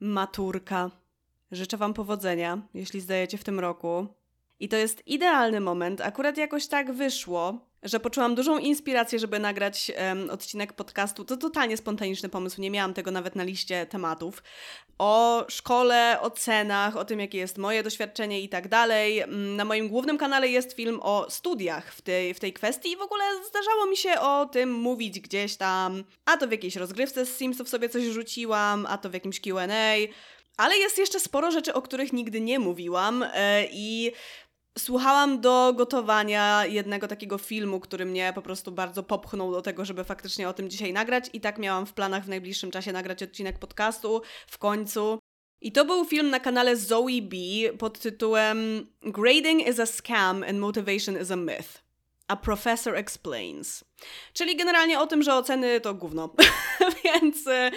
Maturka. Życzę Wam powodzenia, jeśli zdajecie w tym roku. I to jest idealny moment. Akurat jakoś tak wyszło, że poczułam dużą inspirację, żeby nagrać um, odcinek podcastu. To totalnie spontaniczny pomysł, nie miałam tego nawet na liście tematów. O szkole, o cenach, o tym, jakie jest moje doświadczenie i tak dalej. Mm, na moim głównym kanale jest film o studiach w tej, w tej kwestii i w ogóle zdarzało mi się o tym mówić gdzieś tam. A to w jakiejś rozgrywce z Simsów sobie coś rzuciłam, a to w jakimś QA. Ale jest jeszcze sporo rzeczy, o których nigdy nie mówiłam yy, i Słuchałam do gotowania jednego takiego filmu, który mnie po prostu bardzo popchnął do tego, żeby faktycznie o tym dzisiaj nagrać, i tak miałam w planach w najbliższym czasie nagrać odcinek podcastu w końcu. I to był film na kanale Zoe B pod tytułem Grading is a Scam and Motivation is a Myth. A Professor Explains. Czyli generalnie o tym, że oceny to gówno. Więc y,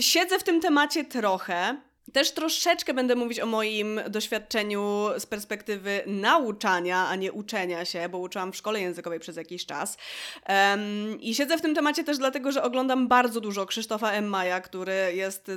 siedzę w tym temacie trochę. Też troszeczkę będę mówić o moim doświadczeniu z perspektywy nauczania, a nie uczenia się, bo uczyłam w szkole językowej przez jakiś czas. Um, I siedzę w tym temacie też dlatego, że oglądam bardzo dużo Krzysztofa M. Maja, który jest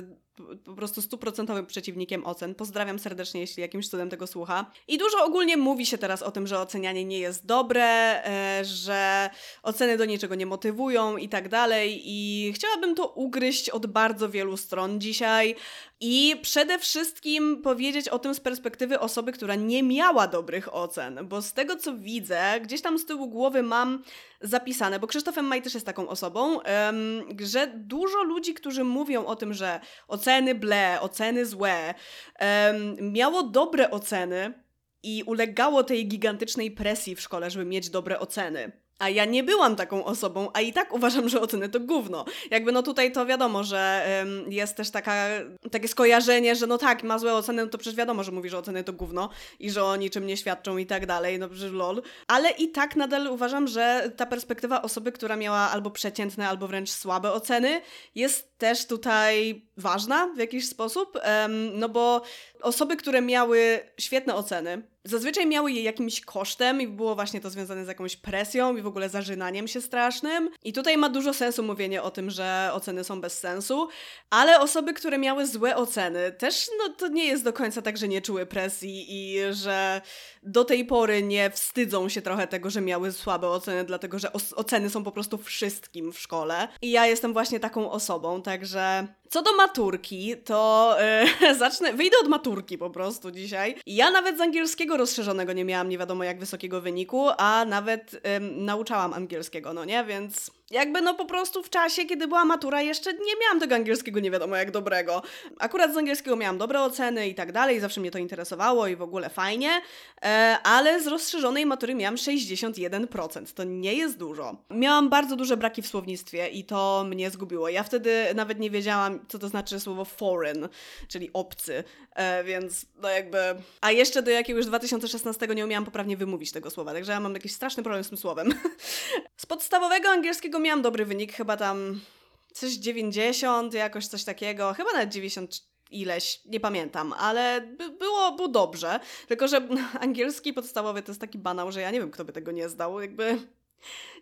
po prostu stuprocentowym przeciwnikiem ocen. Pozdrawiam serdecznie, jeśli jakimś cudem tego słucha. I dużo ogólnie mówi się teraz o tym, że ocenianie nie jest dobre, e, że oceny do niczego nie motywują i tak dalej. I chciałabym to ugryźć od bardzo wielu stron dzisiaj. I przede wszystkim powiedzieć o tym z perspektywy osoby, która nie miała dobrych ocen, bo z tego co widzę, gdzieś tam z tyłu głowy mam zapisane, bo Krzysztofem Maj też jest taką osobą, że dużo ludzi, którzy mówią o tym, że oceny ble, oceny złe, miało dobre oceny i ulegało tej gigantycznej presji w szkole, żeby mieć dobre oceny. A ja nie byłam taką osobą, a i tak uważam, że oceny to gówno. Jakby no tutaj to wiadomo, że ym, jest też taka, takie skojarzenie, że no tak, ma złe oceny, no to przecież wiadomo, że mówi, że oceny to gówno i że o niczym nie świadczą i tak dalej, no przecież lol. Ale i tak nadal uważam, że ta perspektywa osoby, która miała albo przeciętne, albo wręcz słabe oceny, jest też tutaj ważna w jakiś sposób, ym, no bo osoby, które miały świetne oceny, zazwyczaj miały je jakimś kosztem i było właśnie to związane z jakąś presją i w ogóle zażynaniem się strasznym. I tutaj ma dużo sensu mówienie o tym, że oceny są bez sensu, ale osoby, które miały złe oceny, też no to nie jest do końca tak, że nie czuły presji i że do tej pory nie wstydzą się trochę tego, że miały słabe oceny, dlatego że oceny są po prostu wszystkim w szkole. I ja jestem właśnie taką osobą, także co do maturki, to yy, zacznę, wyjdę od maturki po prostu dzisiaj. Ja nawet z angielskiego rozszerzonego nie miałam nie wiadomo jak wysokiego wyniku, a nawet yy, nauczałam angielskiego, no nie? Więc jakby no po prostu w czasie, kiedy była matura, jeszcze nie miałam tego angielskiego nie wiadomo jak dobrego. Akurat z angielskiego miałam dobre oceny i tak dalej, zawsze mnie to interesowało i w ogóle fajnie, e, ale z rozszerzonej matury miałam 61%. To nie jest dużo. Miałam bardzo duże braki w słownictwie i to mnie zgubiło. Ja wtedy nawet nie wiedziałam, co to znaczy słowo foreign, czyli obcy, e, więc no jakby... A jeszcze do jakiegoś 2016 nie umiałam poprawnie wymówić tego słowa, także ja mam jakiś straszny problem z tym słowem. z podstawowego angielskiego miałam dobry wynik, chyba tam coś 90, jakoś coś takiego, chyba nawet 90 ileś, nie pamiętam, ale by, było, było dobrze. Tylko, że angielski podstawowy to jest taki banał, że ja nie wiem, kto by tego nie zdał. Jakby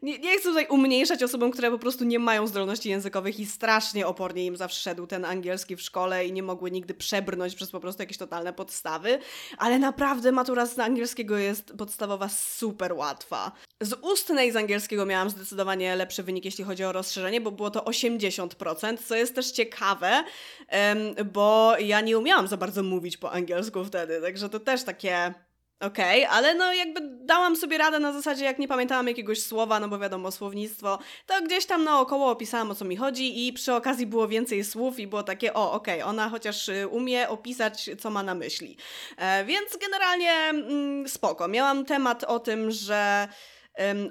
nie, nie chcę tutaj umniejszać osobom, które po prostu nie mają zdolności językowych i strasznie opornie im zawsze szedł ten angielski w szkole i nie mogły nigdy przebrnąć przez po prostu jakieś totalne podstawy, ale naprawdę matura z angielskiego jest podstawowa super łatwa. Z ustnej z angielskiego miałam zdecydowanie lepszy wynik, jeśli chodzi o rozszerzenie, bo było to 80%, co jest też ciekawe, bo ja nie umiałam za bardzo mówić po angielsku wtedy, także to też takie Okej, okay, ale no jakby dałam sobie radę na zasadzie, jak nie pamiętałam jakiegoś słowa, no bo wiadomo, słownictwo, to gdzieś tam naokoło opisałam o co mi chodzi i przy okazji było więcej słów i było takie, o okej, okay, ona chociaż y, umie opisać, co ma na myśli. E, więc generalnie mm, spoko. Miałam temat o tym, że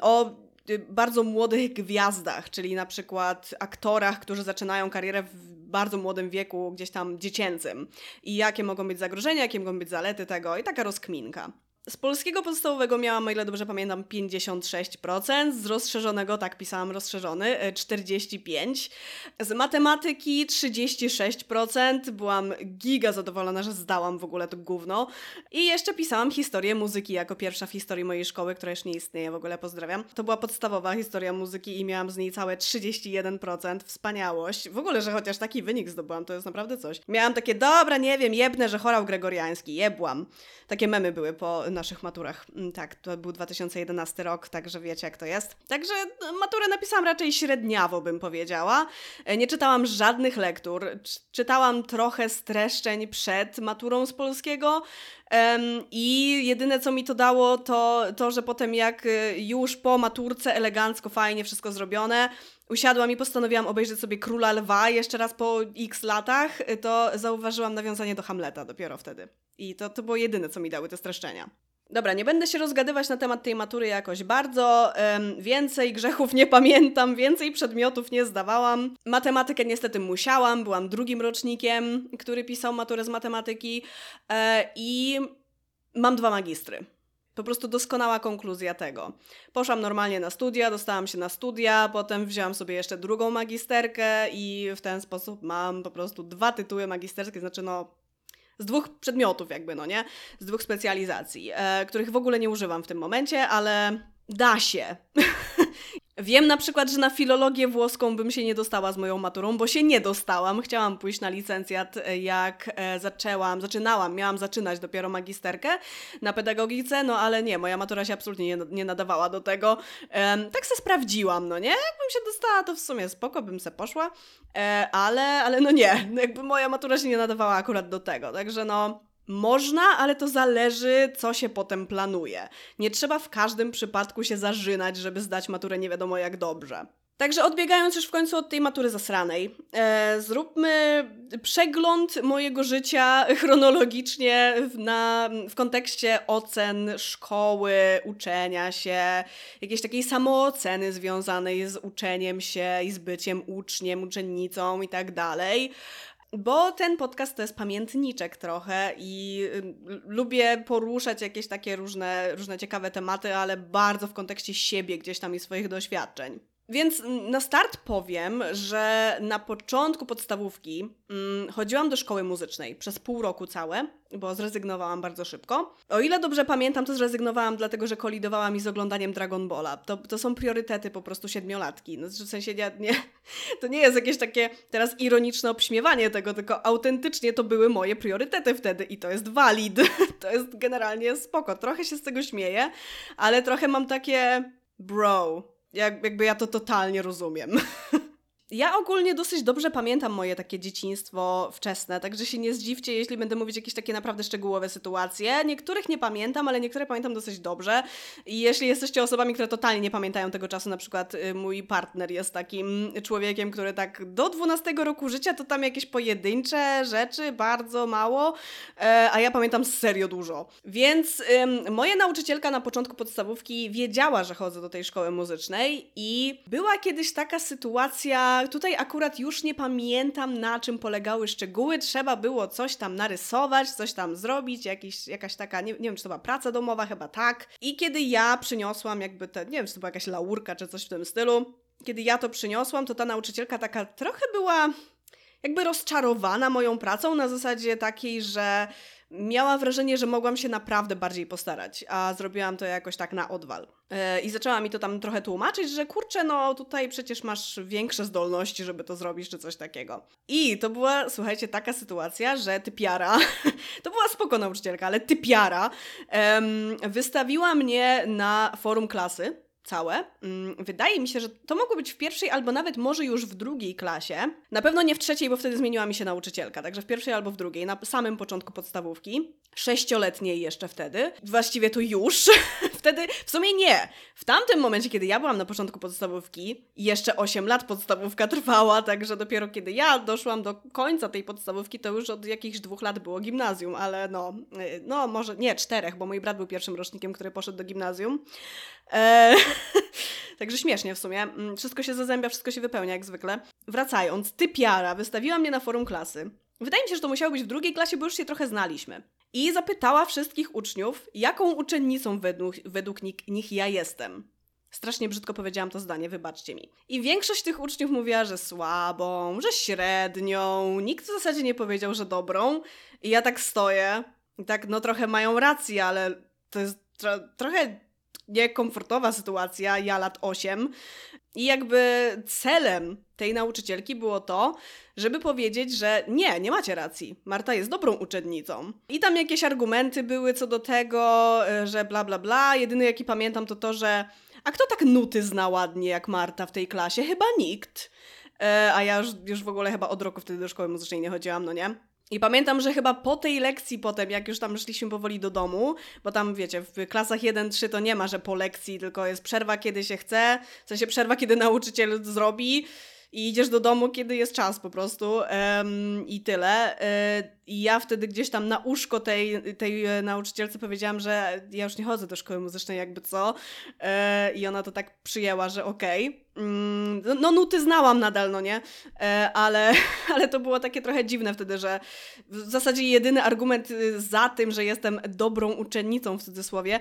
o y, bardzo młodych gwiazdach, czyli na przykład aktorach, którzy zaczynają karierę w bardzo młodym wieku, gdzieś tam dziecięcym. I jakie mogą być zagrożenia, jakie mogą być zalety tego i taka rozkminka. Z polskiego podstawowego miałam, o ile dobrze pamiętam, 56%, z rozszerzonego, tak pisałam rozszerzony, 45%, z matematyki 36%, byłam giga zadowolona, że zdałam w ogóle to gówno i jeszcze pisałam historię muzyki jako pierwsza w historii mojej szkoły, która już nie istnieje, w ogóle pozdrawiam. To była podstawowa historia muzyki i miałam z niej całe 31%, wspaniałość. W ogóle, że chociaż taki wynik zdobyłam, to jest naprawdę coś. Miałam takie, dobra, nie wiem, jebne, że chorał gregoriański, jebłam. Takie memy były po naszych maturach. Mm, tak, to był 2011 rok, także wiecie jak to jest. Także no, maturę napisałam raczej średniawo, bym powiedziała. E, nie czytałam żadnych lektur. Czytałam trochę streszczeń przed maturą z polskiego. I jedyne, co mi to dało, to to, że potem jak y, już po maturce elegancko, fajnie wszystko zrobione, usiadłam i postanowiłam obejrzeć sobie Króla Lwa jeszcze raz po x latach, to zauważyłam nawiązanie do Hamleta dopiero wtedy. I to, to było jedyne, co mi dały te streszczenia. Dobra, nie będę się rozgadywać na temat tej matury jakoś bardzo. Um, więcej grzechów nie pamiętam, więcej przedmiotów nie zdawałam. Matematykę niestety musiałam, byłam drugim rocznikiem, który pisał maturę z matematyki e, i mam dwa magistry. Po prostu doskonała konkluzja tego. Poszłam normalnie na studia, dostałam się na studia, potem wzięłam sobie jeszcze drugą magisterkę i w ten sposób mam po prostu dwa tytuły magisterskie, znaczy no z dwóch przedmiotów jakby, no nie? Z dwóch specjalizacji, e, których w ogóle nie używam w tym momencie, ale da się. Wiem na przykład, że na filologię włoską bym się nie dostała z moją maturą, bo się nie dostałam. Chciałam pójść na licencjat, e, jak e, zaczęłam, zaczynałam, miałam zaczynać dopiero magisterkę na pedagogice, no ale nie, moja matura się absolutnie nie, nie nadawała do tego. E, tak se sprawdziłam, no nie? Jakbym się dostała, to w sumie spoko, bym se poszła, e, ale, ale no nie, jakby moja matura się nie nadawała akurat do tego, także no można, ale to zależy, co się potem planuje. Nie trzeba w każdym przypadku się zażynać, żeby zdać maturę nie wiadomo jak dobrze. Także odbiegając już w końcu od tej matury zasranej, e, zróbmy przegląd mojego życia chronologicznie w, na, w kontekście ocen szkoły, uczenia się, jakiejś takiej samooceny związanej z uczeniem się i z byciem uczniem, uczennicą i tak dalej. Bo ten podcast to jest pamiętniczek trochę i lubię poruszać jakieś takie różne, różne ciekawe tematy, ale bardzo w kontekście siebie gdzieś tam i swoich doświadczeń. Więc na start powiem, że na początku podstawówki mm, chodziłam do szkoły muzycznej przez pół roku całe, bo zrezygnowałam bardzo szybko. O ile dobrze pamiętam, to zrezygnowałam dlatego, że kolidowała mi z oglądaniem Dragon Balla. To, to są priorytety po prostu siedmiolatki. No, w sensie nie, nie, to nie jest jakieś takie teraz ironiczne obśmiewanie tego, tylko autentycznie to były moje priorytety wtedy i to jest valid. To jest generalnie spoko. Trochę się z tego śmieję, ale trochę mam takie bro, jak, jakby ja to totalnie rozumiem. Ja ogólnie dosyć dobrze pamiętam moje takie dzieciństwo wczesne, także się nie zdziwcie, jeśli będę mówić jakieś takie naprawdę szczegółowe sytuacje. Niektórych nie pamiętam, ale niektóre pamiętam dosyć dobrze. I jeśli jesteście osobami, które totalnie nie pamiętają tego czasu, na przykład y, mój partner jest takim człowiekiem, który tak do 12 roku życia to tam jakieś pojedyncze rzeczy, bardzo mało, e, a ja pamiętam serio dużo. Więc moja nauczycielka na początku podstawówki wiedziała, że chodzę do tej szkoły muzycznej i była kiedyś taka sytuacja, tutaj akurat już nie pamiętam na czym polegały szczegóły. Trzeba było coś tam narysować, coś tam zrobić, jakiś, jakaś taka, nie, nie wiem czy to była praca domowa, chyba tak. I kiedy ja przyniosłam jakby te, nie wiem czy to była jakaś laurka czy coś w tym stylu, kiedy ja to przyniosłam, to ta nauczycielka taka trochę była jakby rozczarowana moją pracą na zasadzie takiej, że miała wrażenie, że mogłam się naprawdę bardziej postarać, a zrobiłam to jakoś tak na odwal. E, I zaczęła mi to tam trochę tłumaczyć, że kurczę, no tutaj przecież masz większe zdolności, żeby to zrobić, czy coś takiego. I to była, słuchajcie, taka sytuacja, że typiara, to była spoko nauczycielka, ale typiara um, wystawiła mnie na forum klasy całe. Mm, wydaje mi się, że to mogło być w pierwszej albo nawet może już w drugiej klasie. Na pewno nie w trzeciej, bo wtedy zmieniła mi się nauczycielka, także w pierwszej albo w drugiej, na samym początku podstawówki. Sześcioletniej jeszcze wtedy. Właściwie to już. wtedy, w sumie nie. W tamtym momencie, kiedy ja byłam na początku podstawówki, jeszcze 8 lat podstawówka trwała, także dopiero kiedy ja doszłam do końca tej podstawówki, to już od jakichś dwóch lat było gimnazjum, ale no, y, no może nie, czterech, bo mój brat był pierwszym rocznikiem, który poszedł do gimnazjum. Eee, także śmiesznie w sumie. Mm, wszystko się zazębia, wszystko się wypełnia jak zwykle. Wracając, typiara wystawiła mnie na forum klasy. Wydaje mi się, że to musiało być w drugiej klasie, bo już się trochę znaliśmy. i zapytała wszystkich uczniów, jaką uczennicą według, według nich ja jestem. Strasznie brzydko powiedziałam to zdanie, wybaczcie mi. I większość tych uczniów mówiła, że słabą, że średnią. Nikt w zasadzie nie powiedział, że dobrą. I ja tak stoję. I tak, no trochę mają rację, ale to jest tro trochę niekomfortowa sytuacja. Ja lat 8. I jakby celem tej nauczycielki było to, żeby powiedzieć, że nie, nie macie racji. Marta jest dobrą uczennicą. I tam jakieś argumenty były co do tego, e, że bla bla bla. Jedyny jaki pamiętam to to, że a kto tak nuty zna ładnie jak Marta w tej klasie? Chyba nikt. E, a ja już, już w ogóle chyba od roku wtedy do szkoły muzycznej nie chodziłam, no nie? I pamiętam, że chyba po tej lekcji potem, jak już tam szliśmy powoli do domu, bo tam wiecie, w klasach 1-3 to nie ma, że po lekcji, tylko jest przerwa, kiedy się chce, w sensie przerwa, kiedy nauczyciel zrobi i idziesz do domu, kiedy jest czas po prostu um, i tyle. E, I ja wtedy gdzieś tam na uszko tej, tej e, nauczycielce powiedziałam, że ja już nie chodzę do szkoły muzycznej, jakby co. E, I ona to tak przyjęła, że okej. Okay. Mm, no, nuty znałam nadal, no nie? Ale, ale to było takie trochę dziwne wtedy, że w zasadzie jedyny argument y, za tym, że jestem dobrą uczennicą w cudzysłowie,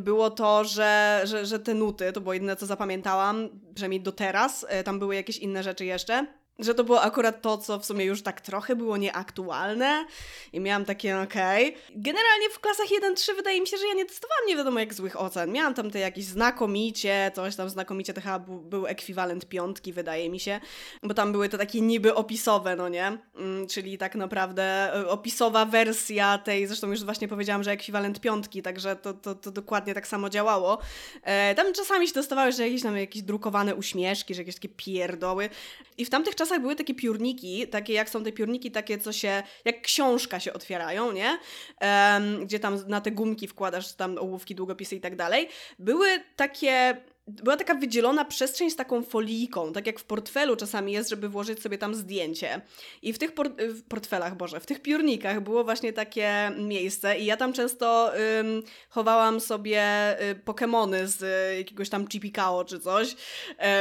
było to, że, że, że te nuty, to było jedyne co zapamiętałam, przynajmniej do teraz, tam były jakieś inne rzeczy jeszcze że to było akurat to, co w sumie już tak trochę było nieaktualne i miałam takie okej. Okay. Generalnie w klasach 1-3 wydaje mi się, że ja nie testowałam nie wiadomo jak złych ocen. Miałam tam te jakieś znakomicie, coś tam znakomicie, to chyba był ekwiwalent piątki, wydaje mi się, bo tam były to takie niby opisowe, no nie? Mm, czyli tak naprawdę e, opisowa wersja tej, zresztą już właśnie powiedziałam, że ekwiwalent piątki, także to, to, to dokładnie tak samo działało. E, tam czasami się dostawały, że jakieś tam jakieś drukowane uśmieszki, że jakieś takie pierdoły i w tamtych czasach były takie piórniki, takie jak są te piórniki, takie co się, jak książka się otwierają, nie? Um, gdzie tam na te gumki wkładasz tam ołówki, długopisy i tak dalej. Były takie była taka wydzielona przestrzeń z taką folijką, tak jak w portfelu czasami jest, żeby włożyć sobie tam zdjęcie. I w tych por w portfelach, Boże, w tych piórnikach było właśnie takie miejsce i ja tam często ym, chowałam sobie y, Pokémony z y, jakiegoś tam Chipikao czy coś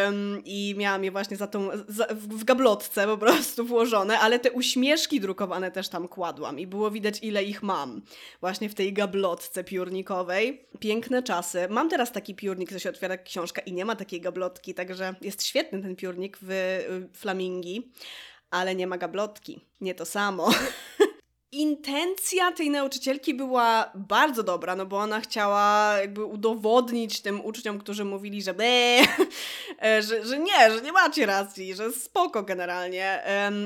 ym, i miałam je właśnie za tą, za, w, w gablotce po prostu włożone, ale te uśmieszki drukowane też tam kładłam i było widać ile ich mam właśnie w tej gablotce piórnikowej. Piękne czasy. Mam teraz taki piórnik, co się otwiera książka i nie ma takiej gablotki, także jest świetny ten piórnik w y, Flamingi, ale nie ma gablotki. Nie to samo. intencja tej nauczycielki była bardzo dobra, no bo ona chciała jakby udowodnić tym uczniom, którzy mówili, że że, że nie, że nie macie racji, że spoko generalnie,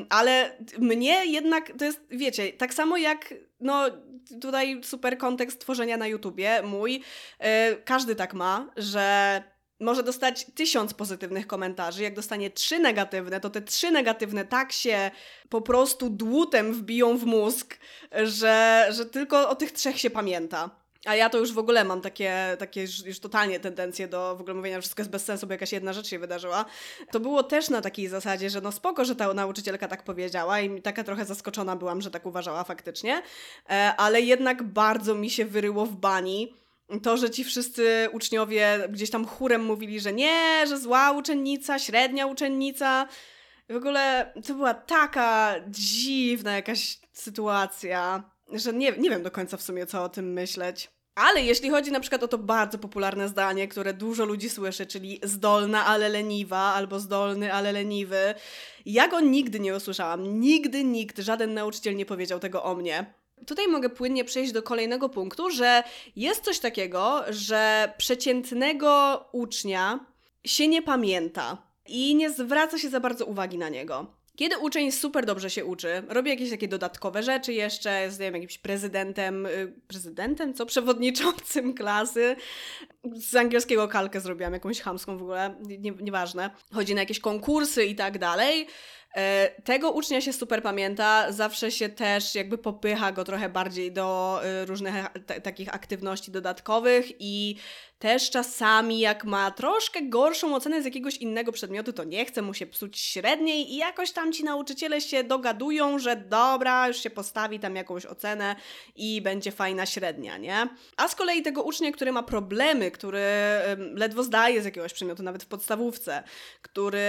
ale mnie jednak to jest, wiecie, tak samo jak no tutaj super kontekst tworzenia na YouTubie, mój, e, każdy tak ma, że może dostać tysiąc pozytywnych komentarzy. Jak dostanie trzy negatywne, to te trzy negatywne tak się po prostu dłutem wbiją w mózg, że, że tylko o tych trzech się pamięta. A ja to już w ogóle mam takie, takie już, już totalnie tendencje do w ogóle mówienia, że wszystko jest bez sensu, bo jakaś jedna rzecz się wydarzyła. To było też na takiej zasadzie, że no spoko, że ta nauczycielka tak powiedziała i taka trochę zaskoczona byłam, że tak uważała faktycznie, e, ale jednak bardzo mi się wyryło w bani to, że ci wszyscy uczniowie gdzieś tam chórem mówili, że nie, że zła uczennica, średnia uczennica. W ogóle to była taka dziwna jakaś sytuacja, że nie, nie wiem do końca w sumie, co o tym myśleć. Ale jeśli chodzi na przykład o to bardzo popularne zdanie, które dużo ludzi słyszy, czyli zdolna, ale leniwa, albo zdolny, ale leniwy, ja go nigdy nie usłyszałam. Nigdy nikt, żaden nauczyciel nie powiedział tego o mnie. Tutaj mogę płynnie przejść do kolejnego punktu, że jest coś takiego, że przeciętnego ucznia się nie pamięta i nie zwraca się za bardzo uwagi na niego. Kiedy uczeń super dobrze się uczy, robi jakieś takie dodatkowe rzeczy jeszcze, jest wiem, jakimś prezydentem, y, prezydentem, co? Przewodniczącym klasy. Z angielskiego kalkę zrobiłam, jakąś chamską w ogóle, nie, nieważne. Chodzi na jakieś konkursy i tak dalej tego ucznia się super pamięta, zawsze się też jakby popycha go trochę bardziej do y, różnych takich aktywności dodatkowych i też czasami jak ma troszkę gorszą ocenę z jakiegoś innego przedmiotu, to nie chce mu się psuć średniej i jakoś tam ci nauczyciele się dogadują, że dobra, już się postawi tam jakąś ocenę i będzie fajna średnia, nie? A z kolei tego ucznia, który ma problemy, który ledwo zdaje z jakiegoś przedmiotu, nawet w podstawówce, który,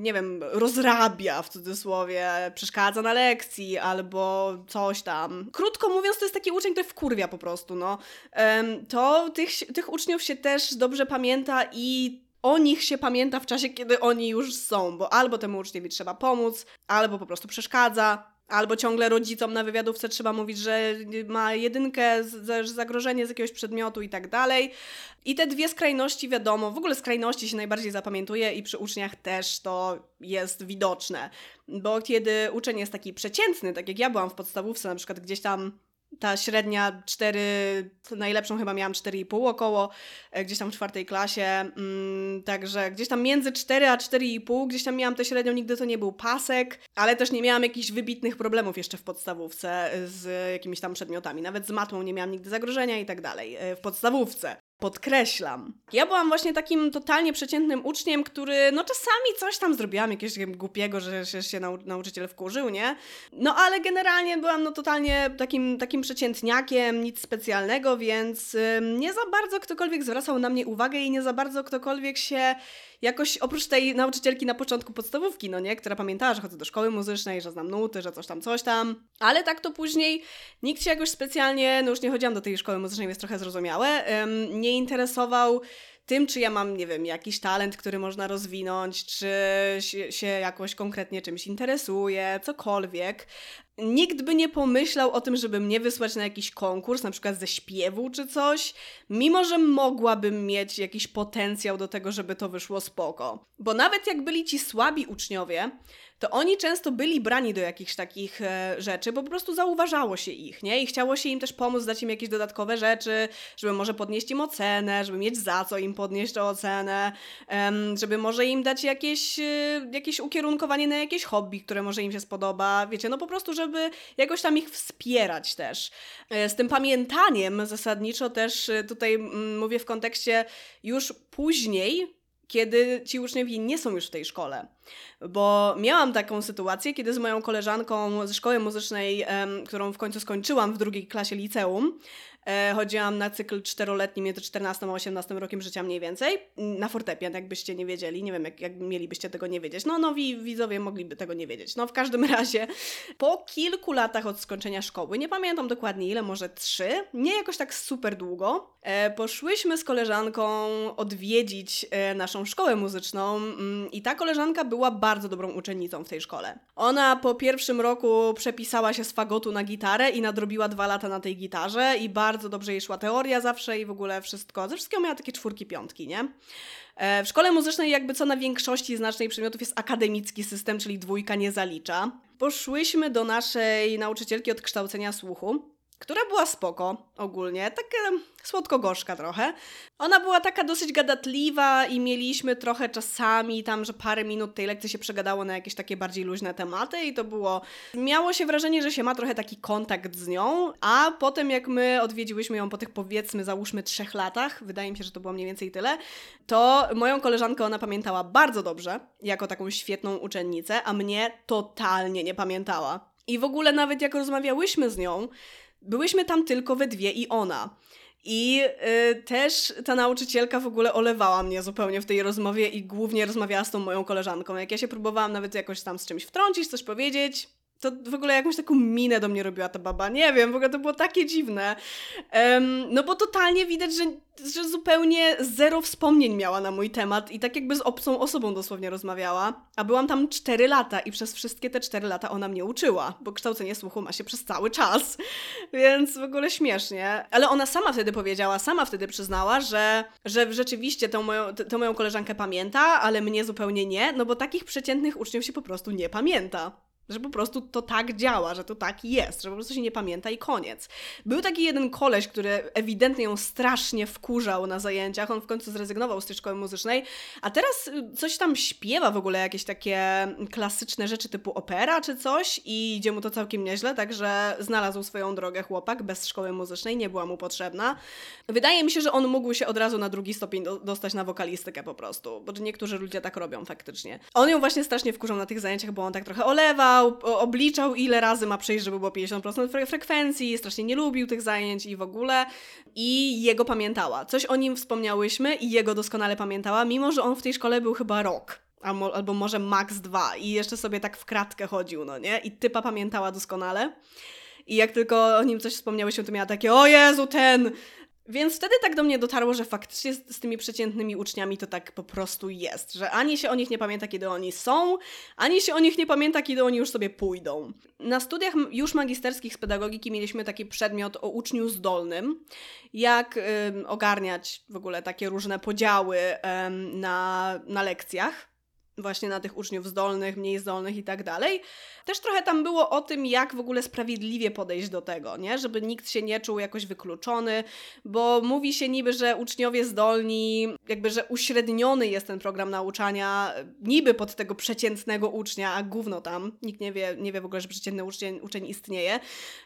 nie wiem, roz rozrabia w cudzysłowie, przeszkadza na lekcji albo coś tam. Krótko mówiąc, to jest taki uczeń, który wkurwia po prostu, no. To tych, tych uczniów się też dobrze pamięta i o nich się pamięta w czasie, kiedy oni już są, bo albo temu uczniowi trzeba pomóc, albo po prostu przeszkadza. Albo ciągle rodzicom na wywiadówce trzeba mówić, że ma jedynkę, zagrożenie z jakiegoś przedmiotu i tak dalej. I te dwie skrajności, wiadomo, w ogóle skrajności się najbardziej zapamiętuje i przy uczniach też to jest widoczne. Bo kiedy uczeń jest taki przeciętny, tak jak ja byłam w podstawówce, na przykład gdzieś tam ta średnia 4, najlepszą chyba miałam 4,5 około, e, gdzieś tam w czwartej klasie, mm, także gdzieś tam między 4 a 4,5, gdzieś tam miałam tę średnią, nigdy to nie był pasek, ale też nie miałam jakichś wybitnych problemów jeszcze w podstawówce z jakimiś tam przedmiotami, nawet z matmą nie miałam nigdy zagrożenia i tak dalej, e, w podstawówce. Podkreślam. Ja byłam właśnie takim totalnie przeciętnym uczniem, który no czasami coś tam zrobiłam, jakiegoś głupiego, że się, się nau nauczyciel wkurzył, nie? No ale generalnie byłam no totalnie takim, takim przeciętniakiem, nic specjalnego, więc nie za bardzo ktokolwiek zwracał na mnie uwagę i nie za bardzo ktokolwiek się jakoś oprócz tej nauczycielki na początku podstawówki, no nie, która pamiętała, że chodzę do szkoły muzycznej, że znam nuty, że coś tam, coś tam, ale tak to później nikt się jakoś specjalnie, no już nie chodziłam do tej szkoły muzycznej, więc trochę zrozumiałe, nie interesował tym, czy ja mam, nie wiem, jakiś talent, który można rozwinąć, czy się jakoś konkretnie czymś interesuję, cokolwiek. Nikt by nie pomyślał o tym, żeby mnie wysłać na jakiś konkurs, na przykład ze śpiewu czy coś, mimo że mogłabym mieć jakiś potencjał do tego, żeby to wyszło spoko. Bo nawet jak byli ci słabi uczniowie, to oni często byli brani do jakichś takich e, rzeczy, bo po prostu zauważało się ich, nie? I chciało się im też pomóc, dać im jakieś dodatkowe rzeczy, żeby może podnieść im ocenę, żeby mieć za co im podnieść tę ocenę, żeby może im dać jakieś, e, jakieś ukierunkowanie na jakieś hobby, które może im się spodoba, wiecie, no po prostu, żeby jakoś tam ich wspierać też. E, z tym pamiętaniem zasadniczo też tutaj mm, mówię w kontekście już później, kiedy ci uczniowie nie są już w tej szkole. Bo miałam taką sytuację, kiedy z moją koleżanką ze szkoły muzycznej, którą w końcu skończyłam w drugiej klasie liceum, E, chodziłam na cykl czteroletni między 14 a 18 rokiem życia mniej więcej. Na fortepian, jakbyście nie wiedzieli. Nie wiem, jak, jak mielibyście tego nie wiedzieć. No, nowi widzowie mogliby tego nie wiedzieć. No, w każdym razie, po kilku latach od skończenia szkoły, nie pamiętam dokładnie ile, może trzy, nie jakoś tak super długo, poszłyśmy z koleżanką odwiedzić e, naszą szkołę muzyczną mm, i ta koleżanka była bardzo dobrą uczennicą w tej szkole. Ona po pierwszym roku przepisała się z fagotu na gitarę i nadrobiła dwa lata na tej gitarze i bardzo bardzo dobrze jej szła teoria zawsze i w ogóle wszystko. Ze wszystkiego miała takie czwórki, piątki, nie? E, w szkole muzycznej jakby co na większości znacznej przedmiotów jest akademicki system, czyli dwójka nie zalicza. Poszłyśmy do naszej nauczycielki od kształcenia słuchu która była spoko ogólnie, taka słodko-gorzka trochę. Ona była taka dosyć gadatliwa i mieliśmy trochę czasami tam, że parę minut tej lekcji się przegadało na jakieś takie bardziej luźne tematy i to było... Miało się wrażenie, że się ma trochę taki kontakt z nią, a potem jak my odwiedziłyśmy ją po tych powiedzmy załóżmy trzech latach, wydaje mi się, że to było mniej więcej tyle, to moją koleżankę ona pamiętała bardzo dobrze, jako taką świetną uczennicę, a mnie totalnie nie pamiętała. I w ogóle nawet jak rozmawiałyśmy z nią, byłyśmy tam tylko we dwie i ona. I y, też ta nauczycielka w ogóle olewała mnie zupełnie w tej rozmowie i głównie rozmawiała z tą moją koleżanką. Jak ja się próbowałam nawet jakoś tam z czymś wtrącić, coś powiedzieć, to w ogóle jakąś taką minę do mnie robiła ta baba. Nie wiem, w ogóle to było takie dziwne. Um, no bo totalnie widać, że, że zupełnie zero wspomnień miała na mój temat i tak jakby z obcą osobą dosłownie rozmawiała. A byłam tam 4 lata i przez wszystkie te 4 lata ona mnie uczyła, bo kształcenie słuchu ma się przez cały czas. Więc w ogóle śmiesznie. Ale ona sama wtedy powiedziała, sama wtedy przyznała, że, że rzeczywiście tą moją, tę moją koleżankę pamięta, ale mnie zupełnie nie, no bo takich przeciętnych uczniów się po prostu nie pamięta. Że po prostu to tak działa, że to tak jest, że po prostu się nie pamięta i koniec. Był taki jeden koleś, który ewidentnie ją strasznie wkurzał na zajęciach. On w końcu zrezygnował z tej szkoły muzycznej, a teraz y, coś tam śpiewa w ogóle, jakieś takie klasyczne rzeczy typu opera czy coś i idzie mu to całkiem nieźle, także znalazł swoją drogę chłopak bez szkoły muzycznej, nie była mu potrzebna. Wydaje mi się, że on mógł się od razu na drugi stopień do, dostać na wokalistykę po prostu, bo niektórzy ludzie tak robią faktycznie. On ją właśnie strasznie wkurzał na tych zajęciach, bo on tak trochę obliczał, ile razy ma przejść, żeby było 50% fre frekwencji, strasznie nie lubił tych zajęć i w ogóle. I jego pamiętała. Coś o nim wspomniałyśmy i jego doskonale pamiętała, mimo że on w tej szkole był chyba rok. albo, może max dwa i jeszcze sobie tak w kratkę chodził, no nie? I typa pamiętała doskonale. I jak tylko o nim coś wspomniały się, to miała takie, o Jezu, ten! Więc wtedy tak do mnie dotarło, że faktycznie z, z, tymi przeciętnymi uczniami to tak po prostu jest, że ani się o nich nie pamięta, kiedy oni są, ani się o nich nie pamięta, kiedy oni już sobie pójdą. Na studiach już magisterskich z pedagogiki mieliśmy taki przedmiot o uczniu zdolnym, jak ogarniać w ogóle takie różne podziały na, na lekcjach właśnie na tych uczniów zdolnych, mniej zdolnych i tak dalej. Też trochę tam było o tym, jak w ogóle sprawiedliwie podejść do tego, nie? Żeby nikt się nie czuł jakoś wykluczony, bo mówi się niby, że uczniowie zdolni, jakby, że uśredniony jest ten program nauczania niby pod tego przeciętnego ucznia, a gówno tam, nikt nie wie, nie wie w ogóle, że przeciętny uczeń, uczeń istnieje.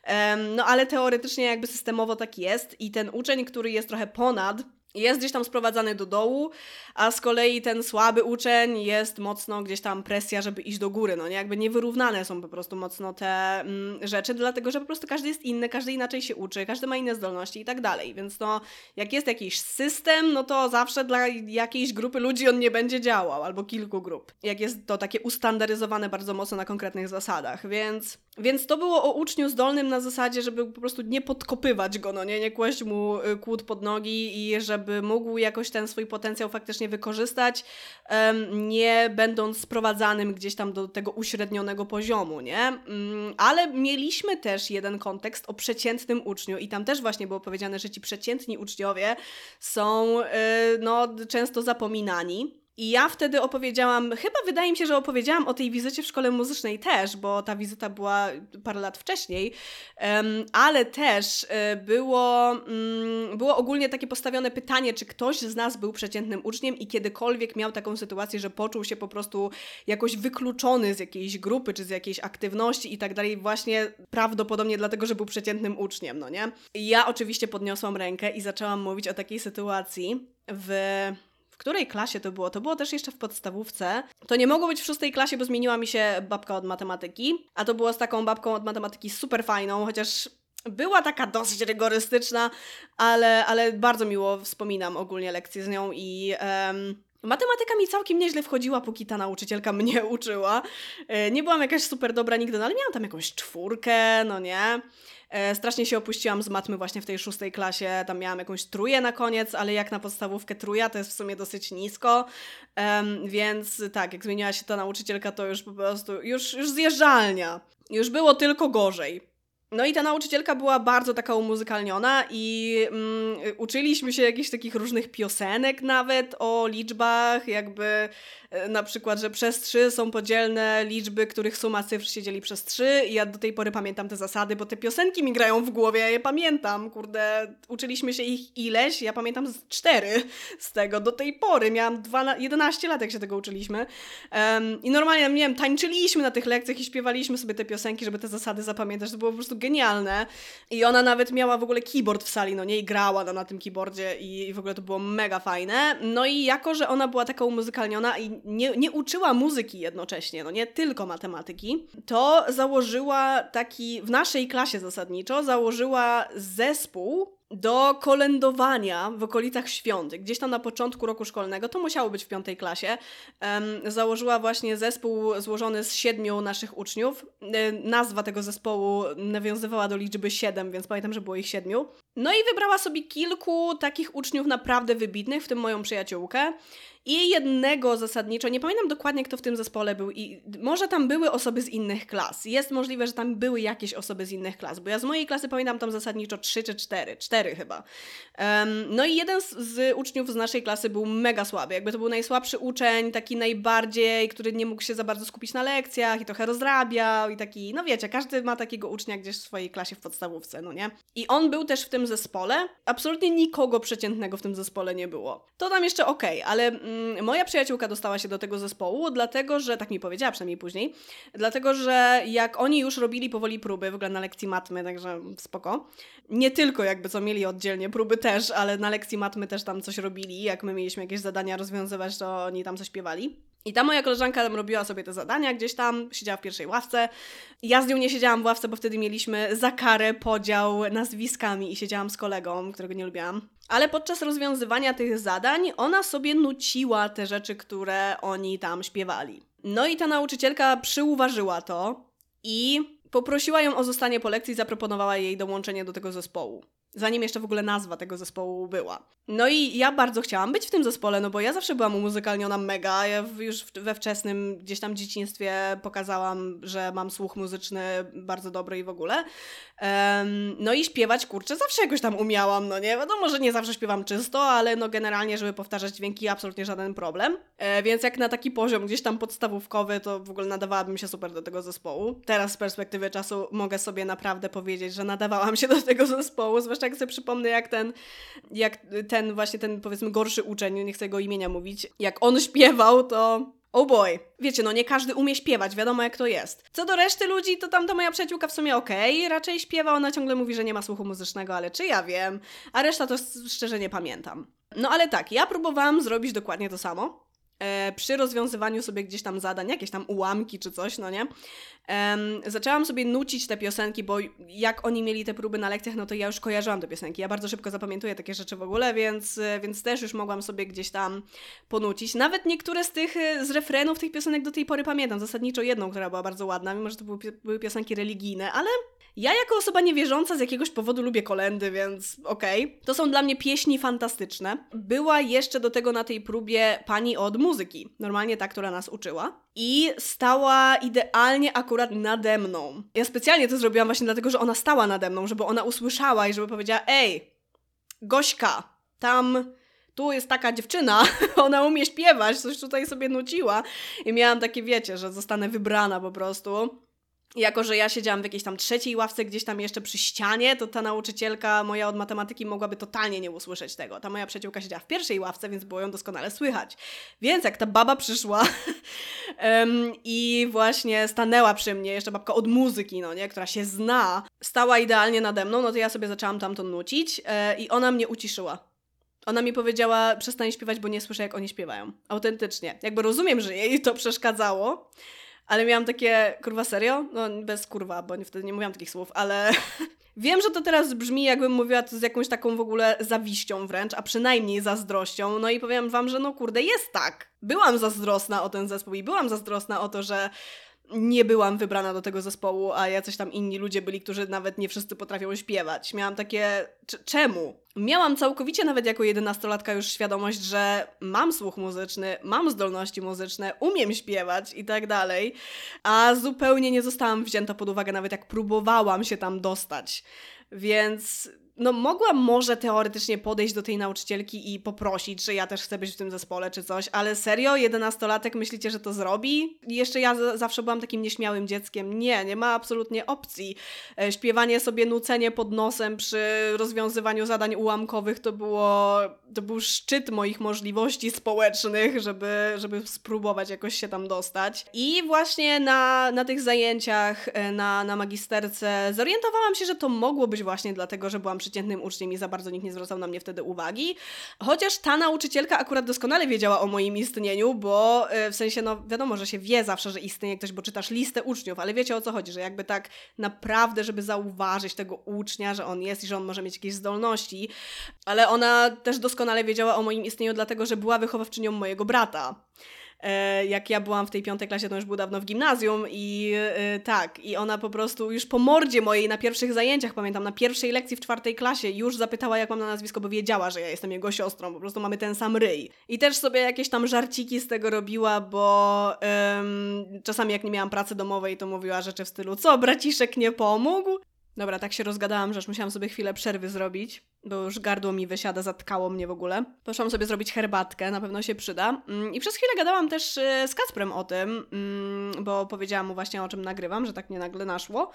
Um, no ale teoretycznie jakby systemowo tak jest i ten uczeń, który jest trochę ponad jest gdzieś tam sprowadzany do dołu, a z kolei ten słaby uczeń jest mocno gdzieś tam presja, żeby iść do góry, no nie? Jakby niewyrównane są po prostu mocno te mm, rzeczy, dlatego że po prostu każdy jest inny, każdy inaczej się uczy, każdy ma inne zdolności i tak dalej, więc no jak jest jakiś system, no to zawsze dla jakiejś grupy ludzi on nie będzie działał, albo kilku grup. Jak jest to takie ustandaryzowane bardzo mocno na konkretnych zasadach, więc więc to było o uczniu zdolnym na zasadzie, żeby po prostu nie podkopywać go, no nie, nie kłaść mu y, kłód pod nogi i żeby mógł jakoś ten swój potencjał faktycznie wykorzystać, nie będąc sprowadzanym gdzieś tam do tego uśrednionego poziomu, nie? Um, ale mieliśmy też jeden kontekst o przeciętnym uczniu i tam też właśnie było powiedziane, że ci przeciętni uczniowie są yy, no, często zapominani. I ja wtedy opowiedziałam, chyba wydaje mi się, że opowiedziałam o tej wizycie w szkole muzycznej też, bo ta wizyta była parę lat wcześniej, ale też y, było, um, było ogólnie takie postawione pytanie, czy ktoś z nas był przeciętnym uczniem i kiedykolwiek miał taką sytuację, że poczuł się po prostu jakoś wykluczony z jakiejś grupy, czy z jakiejś aktywności i tak dalej, właśnie prawdopodobnie dlatego, że był przeciętnym uczniem, no nie? I ja oczywiście podniosłam rękę i zaczęłam mówić o takiej sytuacji w której klasie to było? To było też jeszcze w podstawówce. To nie mogło być w szóstej klasie, bo zmieniła mi się babka od matematyki, a to było z taką babką od matematyki super fajną, chociaż była taka dosyć rygorystyczna, ale, ale bardzo miło wspominam ogólnie lekcje z nią i... Um, Matematyka mi całkiem nieźle wchodziła, póki ta nauczycielka mnie uczyła. E, nie byłam jakaś super dobra nigdy, no ale miałam tam jakąś czwórkę, no nie. E, strasznie się opuściłam z matmy właśnie w tej szóstej klasie. Tam miałam jakąś tróję na koniec, ale jak na podstawówkę trója, to jest w sumie dosyć nisko. Więc tak, jak zmieniła się ta nauczycielka, to już po prostu, już, już zjeżdżalnia. Już było tylko gorzej. No i ta nauczycielka była bardzo taka umuzykalniona i mm, uczyliśmy się jakichś takich różnych piosenek nawet o liczbach, jakby E, na przykład, że przez trzy są podzielne liczby, których suma cyfr się dzieli przez trzy. I ja do tej pory pamiętam te zasady, bo te piosenki mi grają w głowie, ja je pamiętam, kurde, uczyliśmy się ich ileś, ja pamiętam z cztery z tego do tej pory, miałam 12, 11 lat, jak się tego uczyliśmy. Um, i normalnie, nie wiem, tańczyliśmy na tych lekcjach i śpiewaliśmy sobie te piosenki, żeby te zasady zapamiętać, to było po prostu genialne. I ona nawet miała w ogóle keyboard w sali, no nie, i grała na, na tym keyboardzie i, i w ogóle to było mega fajne, no i jako, że ona była taka umuzykalniona i nie, nie uczyła muzyki jednocześnie, no nie tylko matematyki, to założyła taki, w naszej klasie zasadniczo, założyła zespół do kolędowania w okolicach świąt, gdzieś tam na początku roku szkolnego, to musiało być w piątej klasie, założyła właśnie zespół złożony z siedmiu naszych uczniów. E, nazwa tego zespołu nawiązywała do liczby siedem, więc pamiętam, że było ich siedmiu. No i wybrała sobie kilku takich uczniów naprawdę wybitnych, w tym moją przyjaciółkę i jednego zasadniczo, nie pamiętam dokładnie kto w tym zespole był i może tam były osoby z innych klas. Jest możliwe, że tam były jakieś osoby z innych klas, bo ja z mojej klasy pamiętam tam zasadniczo trzy czy cztery, cztery chyba. Um, no i jeden z, z, uczniów z naszej klasy był mega słaby, jakby to był najsłabszy uczeń, taki najbardziej, który nie mógł się za bardzo skupić na lekcjach i trochę rozrabiał i taki, no wiecie, każdy ma takiego ucznia gdzieś w swojej klasie w podstawówce, no nie? I on był też w tym zespole, absolutnie nikogo przeciętnego w tym zespole nie było. To tam jeszcze okej, okay, ale mm, moja przyjaciółka dostała się do tego zespołu, dlatego że, tak mi powiedziała przynajmniej później, dlatego że jak oni już robili powoli próby, w ogóle na lekcji matmy, także spoko, nie tylko jakby co mieli oddzielnie próby też, ale na lekcji matmy też tam coś robili, jak my mieliśmy jakieś zadania rozwiązywać, to oni tam coś śpiewali. I ta moja koleżanka robiła sobie te zadania gdzieś tam, siedziała w pierwszej ławce. Ja z nią nie siedziałam w ławce, bo wtedy mieliśmy za karę podział nazwiskami i siedziałam z kolegą, którego nie lubiłam. Ale podczas rozwiązywania tych zadań ona sobie nuciła te rzeczy, które oni tam śpiewali. No i ta nauczycielka przyuważyła to i poprosiła ją o zostanie po lekcji i zaproponowała jej dołączenie do tego zespołu zanim jeszcze w ogóle nazwa tego zespołu była. No i ja bardzo chciałam być w tym zespole, no bo ja zawsze byłam umuzykalniona mega. Ja już we wczesnym gdzieś tam dzieciństwie pokazałam, że mam słuch muzyczny bardzo dobry i w ogóle. Um, no i śpiewać, kurczę, zawsze jakoś tam umiałam, no nie? Wiadomo, że nie zawsze śpiewam czysto, ale no generalnie, żeby powtarzać dźwięki, absolutnie żaden problem. E, więc jak na taki poziom gdzieś tam podstawówkowy, to w ogóle nadawałabym się super do tego zespołu. Teraz z perspektywy czasu mogę sobie naprawdę powiedzieć, że nadawałam się do tego zespołu, zwłaszcza jak sobie przypomnę, jak ten, jak ten właśnie ten powiedzmy gorszy uczeń, nie chcę jego imienia mówić, jak on śpiewał, to Oh boy. Wiecie, no nie każdy umie śpiewać, wiadomo jak to jest. Co do reszty ludzi, to tamta moja przyjaciółka w sumie okej, okay, raczej śpiewa, ona ciągle mówi, że nie ma słuchu muzycznego, ale czy ja wiem, a reszta to szczerze nie pamiętam. No ale tak, ja próbowałam zrobić dokładnie to samo e, przy rozwiązywaniu sobie gdzieś tam zadań, jakieś tam ułamki czy coś, no nie? E, zaczęłam sobie nucić te piosenki, bo jak oni mieli te próby na lekcjach, no to ja już kojarzyłam te piosenki. Ja bardzo szybko zapamiętuję takie rzeczy w ogóle, więc, więc też już mogłam sobie gdzieś tam ponucić. Nawet niektóre z tych, e, z refrenów tych piosenek do tej pory pamiętam. Zasadniczo jedną, która była bardzo ładna, mimo że to były, były piosenki religijne, ale ja jako osoba niewierząca z jakiegoś powodu lubię kolendy, więc okej. Okay. To są dla mnie pieśni fantastyczne. Była jeszcze do tego na tej próbie pani od muzyki, normalnie ta, która nas uczyła. I stała idealnie akurat nade mną. Ja specjalnie to zrobiłam właśnie dlatego, że ona stała nade mną, żeby ona usłyszała i żeby powiedziała: Ej, Gośka, tam tu jest taka dziewczyna, ona umie śpiewać, coś tutaj sobie nuciła. I miałam takie, wiecie, że zostanę wybrana po prostu. Jako, że ja siedziałam w jakiejś tam trzeciej ławce, gdzieś tam jeszcze przy ścianie, to ta nauczycielka moja od matematyki mogłaby totalnie nie usłyszeć tego. Ta moja przyjaciółka siedziała w pierwszej ławce, więc było ją doskonale słychać. Więc jak ta baba przyszła um, i właśnie stanęła przy mnie, jeszcze babka od muzyki, no nie, która się zna, stała idealnie nade mną, no to ja sobie zaczęłam tamto nucić e, i ona mnie uciszyła. Ona mi powiedziała, przestań śpiewać, bo nie słyszę, jak oni śpiewają. Autentycznie. Jakby rozumiem, że jej to przeszkadzało, ale miałam takie, kurwa serio? No bez kurwa, bo wtedy nie mówiłam takich słów, ale wiem, że to teraz brzmi jakbym mówiła to z jakąś taką w ogóle zawiścią wręcz, a przynajmniej zazdrością. No i powiem wam, że no kurde, jest tak. Byłam zazdrosna o ten zespół i byłam zazdrosna o to, że nie byłam wybrana do tego zespołu, a jacyś tam inni ludzie byli, którzy nawet nie wszyscy potrafią śpiewać. Miałam takie, czemu? Miałam całkowicie nawet jako jedenastolatka już świadomość, że mam słuch muzyczny, mam zdolności muzyczne, umiem śpiewać i tak dalej, a zupełnie nie zostałam wzięta pod uwagę nawet jak próbowałam się tam dostać. Więc no mogłam może teoretycznie podejść do tej nauczycielki i poprosić, że ja też chcę być w tym zespole czy coś, ale serio, jedenastolatek myślicie, że to zrobi? Jeszcze ja zawsze byłam takim nieśmiałym dzieckiem. Nie, nie ma absolutnie opcji. E, śpiewanie sobie, nucenie pod nosem przy rozwiązywaniu zadań ułamkowych to było, to był szczyt moich możliwości społecznych, żeby, żeby spróbować jakoś się tam dostać. I właśnie na, na tych zajęciach e, na, na magisterce zorientowałam się, że to mogło być właśnie dlatego, że byłam przeciętnym uczniem i za bardzo nikt nie zwracał na mnie wtedy uwagi. Chociaż ta nauczycielka akurat doskonale wiedziała o moim istnieniu, bo e, w sensie, no wiadomo, że się wie zawsze, że istnieje ktoś, bo czytasz listę uczniów, ale wiecie o co chodzi, że jakby tak naprawdę, żeby zauważyć tego ucznia, że on jest i że on może mieć jakieś zdolności, ale ona też doskonale wiedziała o moim istnieniu, dlatego że była wychowawczynią mojego brata. E, jak ja byłam w tej piątej klasie, to już był dawno w gimnazjum i e, tak, i ona po prostu już po mordzie mojej na pierwszych zajęciach, pamiętam, na pierwszej lekcji w czwartej klasie już zapytała, jak mam na nazwisko, bo wiedziała, że ja jestem jego siostrą, po prostu mamy ten sam ryj. I też sobie jakieś tam żarciki z tego robiła, bo czasami jak nie miałam pracy domowej, to mówiła rzeczy w stylu, co, braciszek nie pomógł? Dobra, tak się rozgadałam, że musiałam sobie chwilę przerwy zrobić, bo już gardło mi wysiada, zatkało mnie w ogóle. Poszłam sobie zrobić herbatkę, na pewno się przyda. Mm, I przez chwilę gadałam też y, z Kacprem o tym, mm, bo powiedziałam mu właśnie o czym nagrywam, że tak mnie nagle naszło.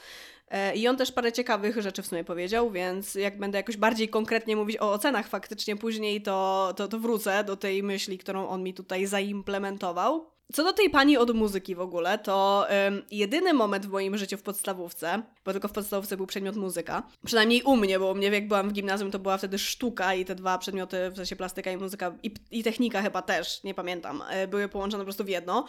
E, I on też parę ciekawych rzeczy w sumie powiedział, więc jak będę jakoś bardziej konkretnie mówić o ocenach faktycznie później, to, to, to wrócę do tej myśli, którą on mi tutaj zaimplementował. Co do tej pani od muzyki w ogóle, to um, jedyny moment w moim życiu w podstawówce, bo tylko w podstawówce był przedmiot muzyka, przynajmniej u mnie, bo u mnie jak byłam w gimnazjum, to była wtedy sztuka i te dwa przedmioty, w sensie plastyka i muzyka i, i technika chyba też, nie pamiętam, e, były połączone po prostu w jedno.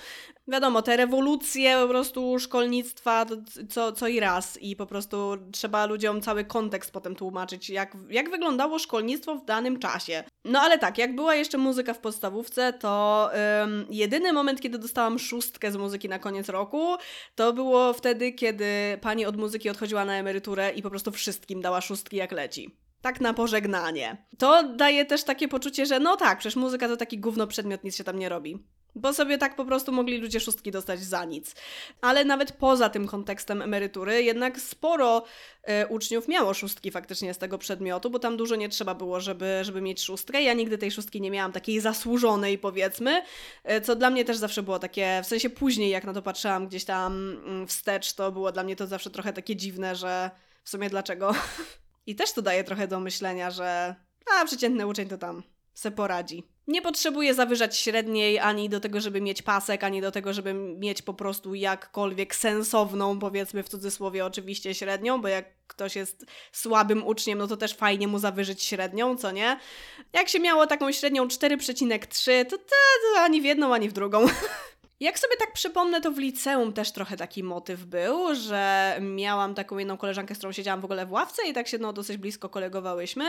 Wiadomo, te rewolucje po prostu szkolnictwa co, co i raz i po prostu trzeba ludziom cały kontekst potem tłumaczyć, jak, jak wyglądało szkolnictwo w danym czasie. No ale tak, jak była jeszcze muzyka w podstawówce, to um, jedyny moment, kiedy dostałam szóstkę z muzyki na koniec roku, to było wtedy, kiedy pani od muzyki odchodziła na emeryturę i po prostu wszystkim dała szóstki jak leci. Tak na pożegnanie. To daje też takie poczucie, że no tak, przecież muzyka to taki gówno przedmiot, nic się tam nie robi. Bo sobie tak po prostu mogli ludzie szóstki dostać za nic. Ale nawet poza tym kontekstem emerytury, jednak sporo e, uczniów miało szóstki faktycznie z tego przedmiotu, bo tam dużo nie trzeba było, żeby, żeby mieć szóstkę. Ja nigdy tej szóstki nie miałam, takiej zasłużonej powiedzmy, e, co dla mnie też zawsze było takie, w sensie później jak na to patrzyłam gdzieś tam mm, wstecz, to było dla mnie to zawsze trochę takie dziwne, że w sumie dlaczego? I też to daje trochę do myślenia, że a przeciętny uczeń to tam se poradzi. Nie potrzebuję zawyżać średniej ani do tego, żeby mieć pasek, ani do tego, żeby mieć po prostu jakkolwiek sensowną, powiedzmy w cudzysłowie oczywiście średnią, bo jak ktoś jest słabym uczniem, no to też fajnie mu zawyżyć średnią, co nie? Jak się miało taką średnią 4,3, to, to, to ani w jedną, ani w drugą. Jak sobie tak przypomnę, to w liceum też trochę taki motyw był, że miałam taką jedną koleżankę, z którą siedziałam w ogóle w ławce i tak się no, dosyć blisko kolegowałyśmy.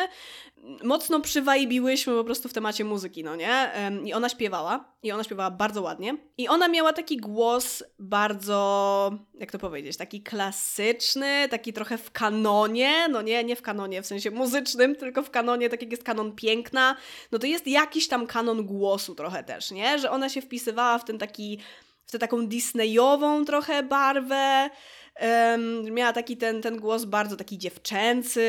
Mocno przywajbiłyśmy po prostu w temacie muzyki, no nie? I ona śpiewała, i ona śpiewała bardzo ładnie. I ona miała taki głos bardzo, jak to powiedzieć, taki klasyczny, taki trochę w kanonie, no nie, nie w kanonie w sensie muzycznym, tylko w kanonie, tak jak jest kanon piękna, no to jest jakiś tam kanon głosu trochę też, nie? Że ona się wpisywała w ten taki w tę taką disneyową trochę barwę. Um, miała taki ten, ten głos bardzo taki dziewczęcy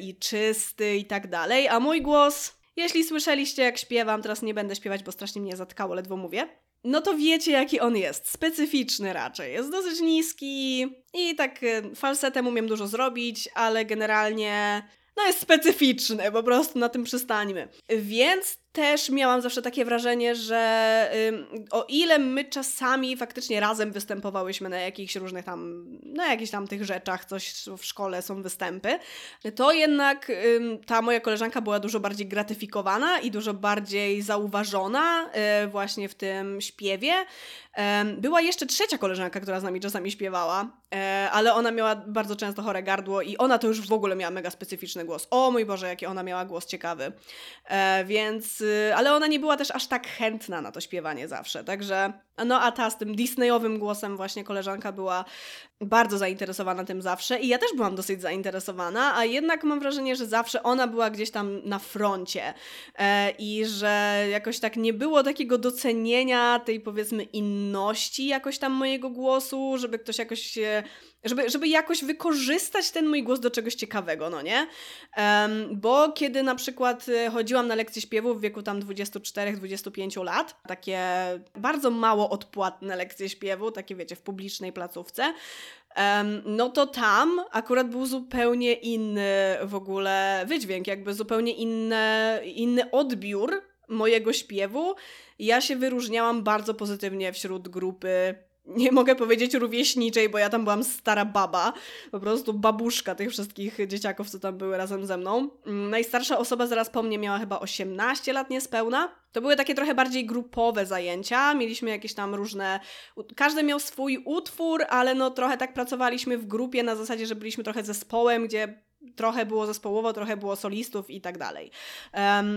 i czysty i tak dalej, a mój głos, jeśli słyszeliście jak śpiewam, teraz nie będę śpiewać, bo strasznie mnie zatkało, ledwo mówię, no to wiecie jaki on jest, specyficzny raczej, jest dosyć niski i tak e, falsetem umiem dużo zrobić, ale generalnie no jest specyficzny, po prostu na tym przystańmy. Więc też miałam zawsze takie wrażenie, że o ile my czasami faktycznie razem występowałyśmy na jakichś różnych tam, na jakichś tam tych rzeczach, coś w szkole są występy, to jednak ta moja koleżanka była dużo bardziej gratyfikowana i dużo bardziej zauważona y, właśnie w tym śpiewie. Była jeszcze trzecia koleżanka, która z nami czasami śpiewała, e, ale ona miała bardzo często chore gardło i ona to już w ogóle miała mega specyficzny głos. O mój Boże, jaki ona miała głos ciekawy. E, y, ale ona nie była też aż tak chętna na to śpiewanie zawsze, także no a ta z tym Disneyowym głosem właśnie koleżanka była bardzo zainteresowana tym zawsze i ja też byłam dosyć zainteresowana, a jednak mam wrażenie, że zawsze ona była gdzieś tam na froncie e, i że jakoś tak nie było takiego docenienia tej powiedzmy inności jakoś tam mojego głosu, żeby ktoś jakoś się żeby, żeby jakoś wykorzystać ten mój głos do czegoś ciekawego, no nie? Um, bo kiedy na przykład e, chodziłam na lekcje śpiewu w wieku tam 24-25 lat, takie bardzo mało odpłatne lekcje śpiewu, takie wiecie, w publicznej placówce, um, no to tam akurat był zupełnie inny w ogóle wydźwięk, jakby zupełnie inny, inny odbiór mojego śpiewu. Ja się wyróżniałam bardzo pozytywnie wśród grupy nie mogę powiedzieć rówieśniczej, bo ja tam byłam stara baba, po prostu babuszka tych wszystkich dzieciaków, co tam były razem ze mną. Mm, najstarsza osoba zaraz po mnie miała chyba 18 lat niespełna. To były takie trochę bardziej grupowe zajęcia, mieliśmy jakieś tam różne, każdy miał swój utwór, ale no trochę tak pracowaliśmy w grupie na zasadzie, że byliśmy trochę zespołem, gdzie trochę było zespołowo, trochę było solistów i tak dalej.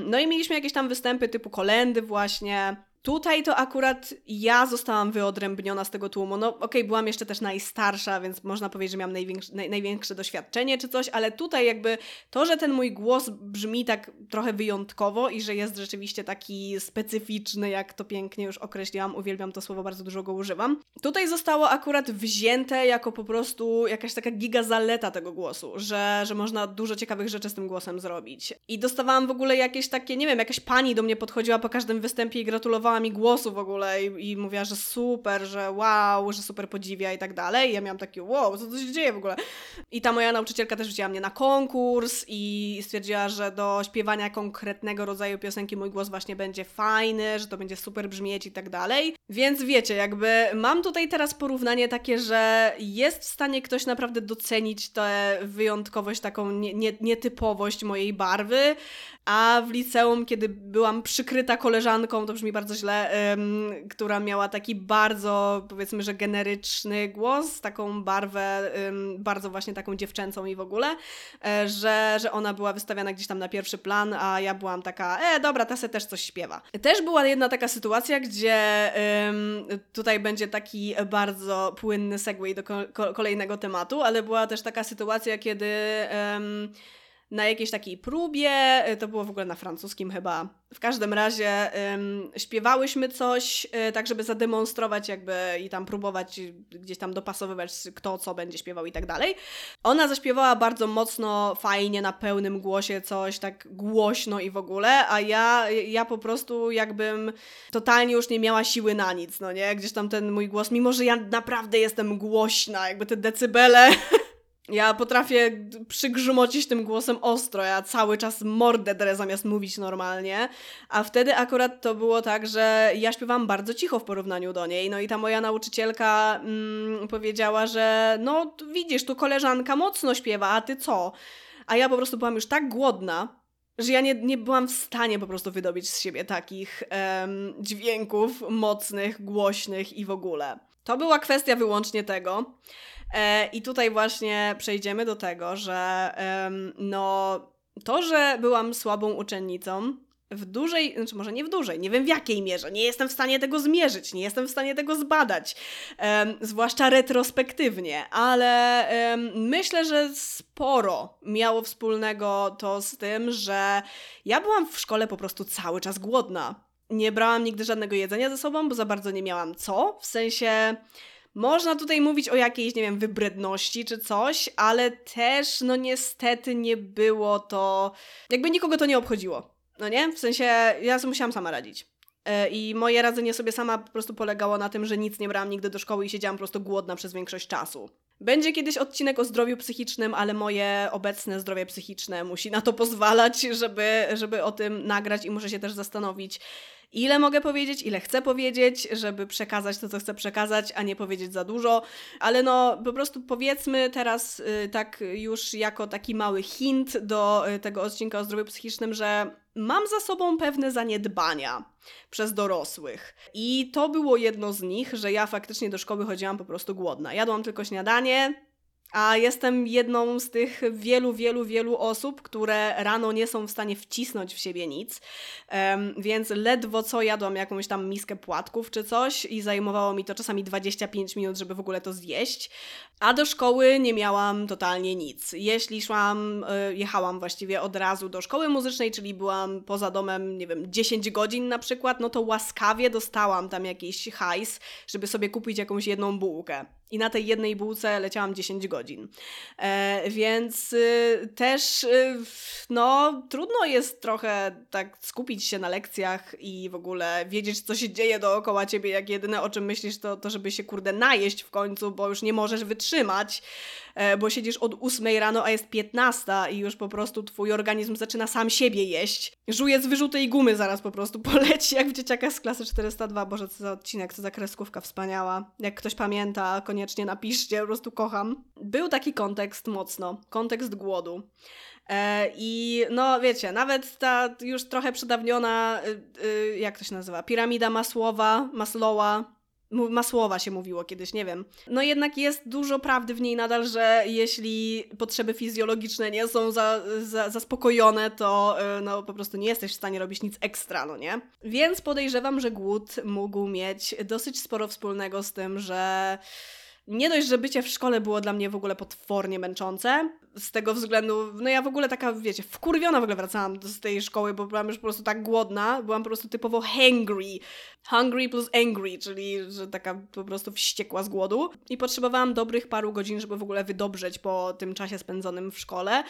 No i mieliśmy jakieś tam występy typu kolendy właśnie, Tutaj to akurat ja zostałam wyodrębniona z tego tłumu. No okej, okay, byłam jeszcze też najstarsza, więc można powiedzieć, że miałam największe, naj, największe doświadczenie czy coś, ale tutaj jakby to, że ten mój głos brzmi tak trochę wyjątkowo i że jest rzeczywiście taki specyficzny, jak to pięknie już określiłam, uwielbiam to słowo, bardzo dużo go używam. Tutaj zostało akurat wzięte jako po prostu jakaś taka giga zaleta tego głosu, że, że można dużo ciekawych rzeczy z tym głosem zrobić. I dostawałam w ogóle jakieś takie, nie wiem, jakaś pani do mnie podchodziła po każdym występie i gratulowała gratulowała mi głosu w ogóle i, i mówiła, że super, że wow, że super podziwia i tak dalej. I ja miałam takie, wow, co to się dzieje w ogóle? I ta moja nauczycielka też wzięła mnie na konkurs i stwierdziła, że do śpiewania konkretnego rodzaju piosenki mój głos właśnie będzie fajny, że to będzie super brzmieć i tak dalej. Więc wiecie, jakby mam tutaj teraz porównanie takie, że jest w stanie ktoś naprawdę docenić tę wyjątkowość, taką nie, nie, nietypowość mojej barwy, a w liceum, kiedy byłam przykryta koleżanką, to brzmi bardzo źle, ym, która miała taki bardzo, powiedzmy, że generyczny głos, taką barwę, ym, bardzo właśnie taką dziewczęcą i w ogóle, y, że, że ona była wystawiana gdzieś tam na pierwszy plan, a ja byłam taka, e, dobra, ta se też coś śpiewa. Też była jedna taka sytuacja, gdzie ym, tutaj będzie taki bardzo płynny segway do ko kolejnego tematu, ale była też taka sytuacja, kiedy na jakiejś takiej próbie, y, to było w ogóle na francuskim chyba. W każdym razie um, śpiewałyśmy coś, y, tak żeby zademonstrować jakby i tam próbować gdzieś tam dopasowywać kto co będzie śpiewał i tak dalej. Ona zaśpiewała bardzo mocno, fajnie, na pełnym głosie coś, tak głośno i w ogóle, a ja, ja po prostu jakbym totalnie już nie miała siły na nic, no nie? Gdzieś tam ten mój głos, mimo że ja naprawdę jestem głośna, jakby te decybele Ja potrafię przygrzmocić tym głosem ostro, ja cały czas mordę drę zamiast mówić normalnie, a wtedy akurat to było tak, że ja śpiewam bardzo cicho w porównaniu do niej, no i ta moja nauczycielka mm, powiedziała, że no widzisz, tu koleżanka mocno śpiewa, a ty co? A ja po prostu byłam już tak głodna, że ja nie, nie byłam w stanie po prostu wydobyć z siebie takich um, dźwięków mocnych, głośnych i w ogóle. To była kwestia wyłącznie tego. E, I tutaj właśnie przejdziemy do tego, że no, to, że byłam słabą uczennicą, w dużej, znaczy może nie w dużej, nie wiem w jakiej mierze, nie jestem w stanie tego zmierzyć, nie jestem w stanie tego zbadać, um, zwłaszcza retrospektywnie, ale um, myślę, że sporo miało wspólnego to z tym, że ja byłam w szkole po prostu cały czas głodna. Nie brałam nigdy żadnego jedzenia ze sobą, bo za bardzo nie miałam co, w sensie można tutaj mówić o jakiejś, nie wiem, wybredności czy coś, ale też, no niestety nie było to. Jakby nikogo to nie obchodziło. No nie? W sensie, ja sobie musiałam sama radzić. E, I moje radzenie sobie sama po prostu polegało na tym, że nic nie brałam nigdy do szkoły i siedziałam po prostu głodna przez większość czasu. Będzie kiedyś odcinek o zdrowiu psychicznym, ale moje obecne zdrowie psychiczne musi na to pozwalać, żeby, żeby o tym nagrać i muszę się też zastanowić, ile mogę powiedzieć, ile chcę powiedzieć, żeby przekazać to, co chcę przekazać, a nie powiedzieć za dużo. Ale no, po prostu powiedzmy teraz y, tak już jako taki mały hint do y, tego odcinka o zdrowiu psychicznym, że mam za sobą pewne zaniedbania przez dorosłych. I to było jedno z nich, że ja faktycznie do szkoły chodziłam po prostu głodna. Jadłam tylko śniadanie, a jestem jedną z tych wielu, wielu, wielu osób, które rano nie są w stanie wcisnąć w siebie nic, um, więc ledwo co jadłam jakąś tam miskę płatków czy coś i zajmowało mi to czasami 25 minut, żeby w ogóle to zjeść. A do szkoły nie miałam totalnie nic. Jeśli szłam, e, jechałam właściwie od razu do szkoły muzycznej, czyli byłam poza domem, nie wiem, 10 godzin na przykład, no to łaskawie dostałam tam jakiś hajs, żeby sobie kupić jakąś jedną bułkę. I na tej jednej bułce leciałam 10 godzin. E, więc y, też, y, no, trudno jest trochę tak skupić się na lekcjach i w ogóle wiedzieć, co się dzieje dookoła ciebie, jak jedyne o czym myślisz, to, to żeby się kurde najeść w końcu, bo już nie możesz wytrzymać. E, bo siedzisz od 8 rano, a jest 15 i już po prostu twój organizm zaczyna sam siebie jeść. Żuje z wyrzutej gumy zaraz po prostu poleci, jak w dzieciakach z klasy 402. Boże, co za odcinek, co za kreskówka wspaniała. Jak ktoś pamięta, koniecznie napiszcie, po prostu kocham. Był taki kontekst mocno, kontekst głodu. E, I no wiecie, nawet ta już trochę przedawniona, y, y, jak to się nazywa, piramida Masłowa, Maslowa, Masłowa się mówiło kiedyś, nie wiem. No jednak jest dużo prawdy w niej nadal, że jeśli potrzeby fizjologiczne nie są za, za, zaspokojone, to y, no po prostu nie jesteś w stanie robić nic ekstra, no nie? Więc podejrzewam, że głód mógł mieć dosyć sporo wspólnego z tym, że nie dość, że bycie w szkole było dla mnie w ogóle potwornie męczące, z tego względu, no ja w ogóle taka, wiecie, wkurwiona w ogóle wracałam z tej szkoły, bo byłam już po prostu tak głodna, byłam po prostu typowo hangry. Hungry plus angry, czyli że taka po prostu wściekła z głodu. I potrzebowałam dobrych paru godzin, żeby w ogóle wydobrzeć po tym czasie spędzonym w szkole.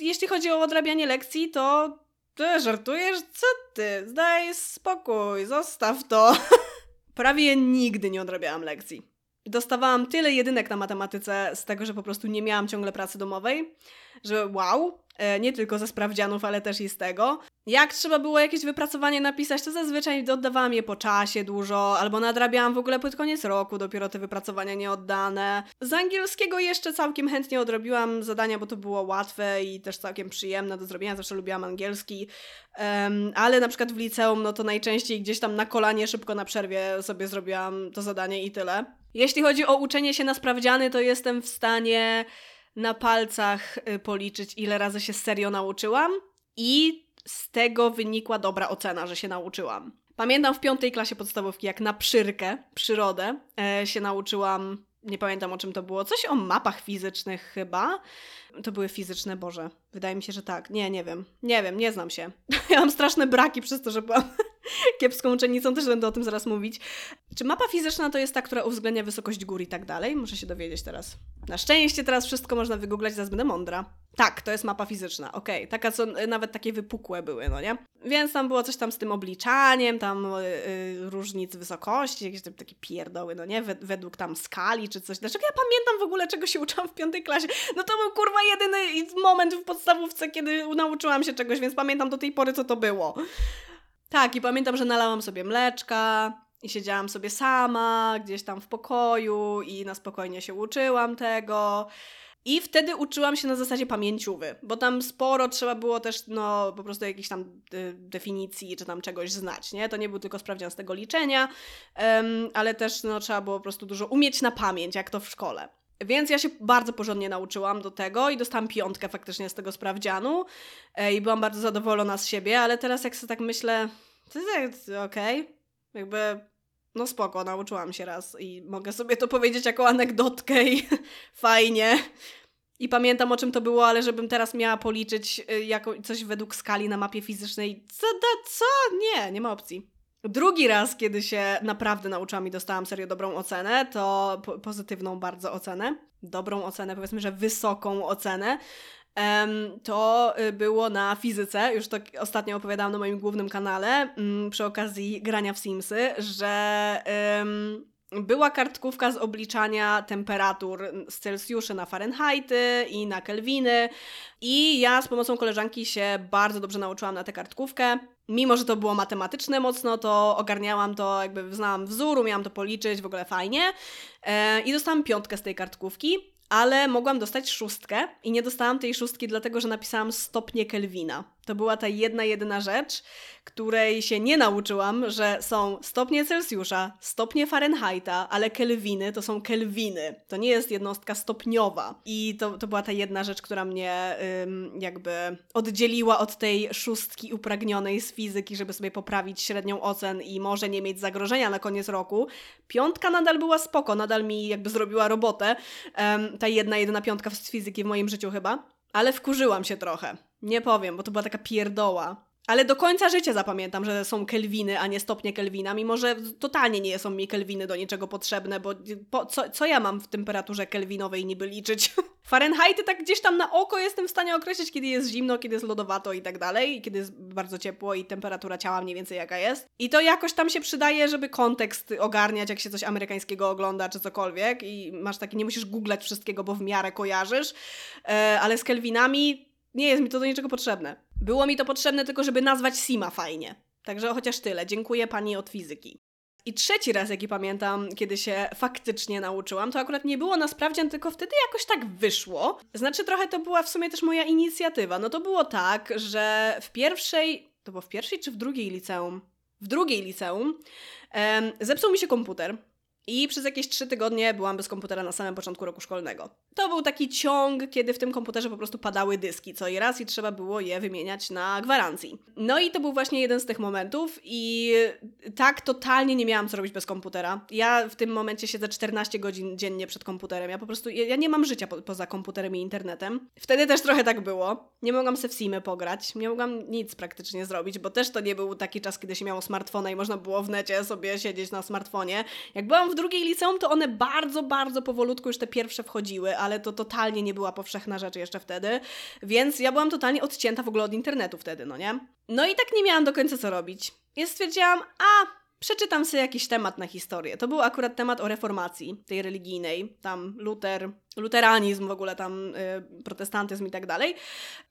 Jeśli chodzi o odrabianie lekcji, to Ty żartujesz? Co ty? Zdaj spokój, zostaw to. Prawie nigdy nie odrabiałam lekcji. Dostawałam tyle jedynek na matematyce z tego, że po prostu nie miałam ciągle pracy domowej, że wow, e, nie tylko ze sprawdzianów, ale też i z tego. Jak trzeba było jakieś wypracowanie napisać, to zazwyczaj oddawałam je po czasie dużo, albo nadrabiałam w ogóle pod koniec roku dopiero te wypracowania nieoddane. Z angielskiego jeszcze całkiem chętnie odrobiłam zadania, bo to było łatwe i też całkiem przyjemne do zrobienia, zawsze lubiłam angielski, um, ale na przykład w liceum, no to najczęściej gdzieś tam na kolanie szybko na przerwie sobie zrobiłam to zadanie i tyle. Jeśli chodzi o uczenie się na sprawdziany, to jestem w stanie na palcach y, policzyć, ile razy się serio nauczyłam i z tego wynikła dobra ocena, że się nauczyłam. Pamiętam w piątej klasie podstawówki, jak na przyrkę, przyrodę, e, się nauczyłam, nie pamiętam o czym to było, coś o mapach fizycznych chyba. To były fizyczne, Boże. Wydaje mi się, że tak. Nie, nie wiem. Nie wiem, nie znam się. Ja mam straszne braki przez to, że byłam kiepską uczennicą, też będę o tym zaraz mówić. Czy mapa fizyczna to jest ta, która uwzględnia wysokość gór i tak dalej? Muszę się dowiedzieć teraz. Na szczęście teraz wszystko można wygooglać, zaraz będę mądra. Tak, to jest mapa fizyczna, okej. Okay. Taka, co nawet takie wypukłe były, no nie? Więc tam było coś tam z tym obliczaniem, tam yy, różnic wysokości, jakieś takie pierdoły, no nie? według tam skali czy coś. Dlaczego ja pamiętam w ogóle, czego się uczyłam w piątej klasie? No to był kurwa jedyny moment w podstawówce, kiedy nauczyłam się czegoś, więc pamiętam do tej pory, co to było. Tak, i pamiętam, że nalałam sobie mleczka i siedziałam sobie sama gdzieś tam w pokoju i na spokojnie się uczyłam tego. I wtedy uczyłam się na zasadzie pamięciówy, bo tam sporo trzeba było też, no, po prostu jakichś tam y, definicji czy tam czegoś znać, nie? To nie był tylko sprawdzian z tego liczenia, ale też, no, trzeba było po prostu dużo umieć na pamięć, jak to w szkole. Więc ja się bardzo porządnie nauczyłam do tego i dostałam piątkę faktycznie z tego sprawdzianu e, i byłam bardzo zadowolona z siebie, ale teraz jak sobie tak myślę, to jest okej, okay. jakby no spoko, nauczyłam się raz i mogę sobie to powiedzieć jako anegdotkę i fajnie. I pamiętam o czym to było, ale żebym teraz miała policzyć y, jako coś według skali na mapie fizycznej, co, da, co? Nie, nie ma opcji. Drugi raz, kiedy się naprawdę nauczyłam i dostałam serio dobrą ocenę, to po pozytywną bardzo ocenę, dobrą ocenę, powiedzmy, że wysoką ocenę, to y, było na fizyce, już to ostatnio opowiadałam na moim głównym kanale mm, przy okazji grania w Simsy, że była kartkówka z obliczania temperatur z Celsjuszy na Fahrenheity i na Kelwiny i ja z pomocą koleżanki się bardzo dobrze nauczyłam na tę kartkówkę. Mimo, że to było matematyczne mocno, to ogarniałam to, jakby znałam wzór, umiałam to policzyć, w ogóle fajnie. E, I dostałam piątkę z tej kartkówki ale mogłam dostać szóstkę i nie dostałam tej szóstki dlatego, że napisałam stopnie Kelwina. To była ta jedna, jedyna rzecz, której się nie nauczyłam, że są stopnie Celsjusza, stopnie Fahrenheita, ale kelwiny to są kelwiny. To nie jest jednostka stopniowa. I to, to była ta jedna rzecz, która mnie ym, jakby oddzieliła od tej szóstki upragnionej z fizyki, żeby sobie poprawić średnią ocen i może nie mieć zagrożenia na koniec roku. Piątka nadal była spoko, nadal mi jakby zrobiła robotę. Ym, ta jedna, jedyna piątka z fizyki w moim życiu chyba. Ale wkurzyłam się trochę. Nie powiem, bo to była taka pierdoła. Ale do końca życia zapamiętam, że są kelwiny, a nie stopnie kelwina, mimo że totalnie nie są mi kelwiny do niczego potrzebne, bo po, co, co ja mam w temperaturze kelwinowej niby liczyć? Fahrenheity tak gdzieś tam na oko jestem w stanie określić, kiedy jest zimno, kiedy jest lodowato i tak dalej, kiedy jest bardzo ciepło i temperatura ciała mniej więcej jaka jest. I to jakoś tam się przydaje, żeby kontekst ogarniać, jak się coś amerykańskiego ogląda czy cokolwiek i masz taki, nie musisz googlać wszystkiego, bo w miarę kojarzysz, e, ale z kelwinami nie jest mi to do niczego potrzebne. Było mi to potrzebne tylko, żeby nazwać Sima fajnie. Także chociaż tyle. Dziękuję pani od fizyki. I trzeci raz, jaki pamiętam, kiedy się faktycznie nauczyłam, to akurat nie było na sprawdzian, tylko wtedy jakoś tak wyszło. Znaczy, trochę to była w sumie też moja inicjatywa. No to było tak, że w pierwszej, to było w pierwszej czy w drugiej liceum? W drugiej liceum um, zepsuł mi się komputer. I przez jakieś trzy tygodnie byłam bez komputera na samym początku roku szkolnego. To był taki ciąg, kiedy w tym komputerze po prostu padały dyski co i raz i trzeba było je wymieniać na gwarancji. No i to był właśnie jeden z tych momentów i tak totalnie nie miałam co robić bez komputera. Ja w tym momencie siedzę 14 godzin dziennie przed komputerem. Ja po prostu, ja nie mam życia po, poza komputerem i internetem. Wtedy też trochę tak było. Nie mogłam se w pograć, nie mogłam nic praktycznie zrobić, bo też to nie był taki czas, kiedy się miało smartfona i można było w necie sobie siedzieć na smartfonie. Jak byłam w drugiej liceum, to one bardzo, bardzo powolutku już te pierwsze wchodziły, ale to totalnie nie była powszechna rzecz jeszcze wtedy, więc ja byłam totalnie odcięta w ogóle od internetu wtedy, no nie? No i tak nie miałam do końca co robić. I stwierdziłam, a przeczytam sobie jakiś temat na historię. To był akurat temat o reformacji tej religijnej, tam Luter, luteranizm w ogóle, tam y, protestantyzm i tak dalej.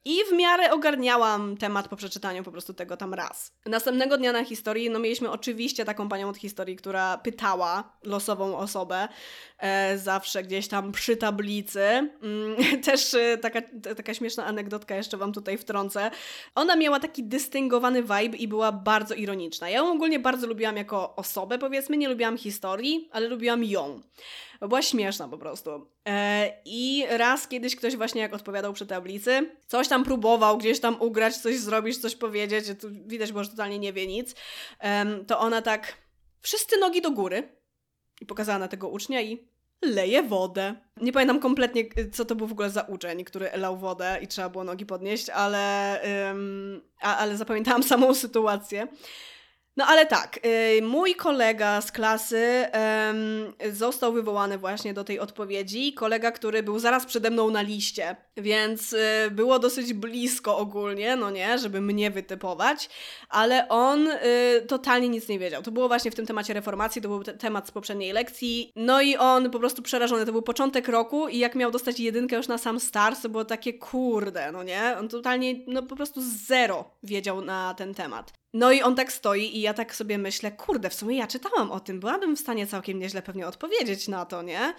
I w miarę ogarniałam temat po przeczytaniu po prostu tego tam raz. Następnego dnia na historii, no mieliśmy oczywiście taką panią od historii, która pytała losową osobę e, zawsze gdzieś tam przy tablicy. Mm, też e, taka, taka śmieszna anegdotka jeszcze wam tutaj wtrącę. Ona miała taki dystyngowany vibe i była bardzo ironiczna. Ja ją ogólnie bardzo lubiłam jako osobę, powiedzmy, nie lubiłam historii, ale lubiłam ją. Była śmieszna po prostu. E, I raz kiedyś ktoś właśnie jak odpowiadał przy tablicy, coś tam próbował gdzieś tam ugrać, coś zrobić, coś powiedzieć, tu widać było, że totalnie nie wie nic, e, to ona tak wszyscy nogi do góry i pokazała na tego ucznia i leje wodę. Nie pamiętam kompletnie, co to był w ogóle za uczeń, który lał wodę i trzeba było nogi podnieść, ale, um, a, ale zapamiętałam samą sytuację. No ale tak, y, mój kolega z klasy został wywołany właśnie do tej odpowiedzi. Kolega, który był zaraz przede mną na liście, więc y, było dosyć blisko ogólnie, no nie, żeby mnie wytypować, ale on y, totalnie nic nie wiedział. To było właśnie w tym temacie reformacji, to był temat z poprzedniej lekcji. No i on po prostu przerażony. To był początek roku i jak miał dostać jedynkę już na sam start, to było takie kurde, no nie? On totalnie, no po prostu zero wiedział na ten temat. No i on tak stoi i ja tak sobie myślę, kurde, w sumie ja czytałam o tym, byłabym w stanie całkiem nieźle pewnie odpowiedzieć na to, nie?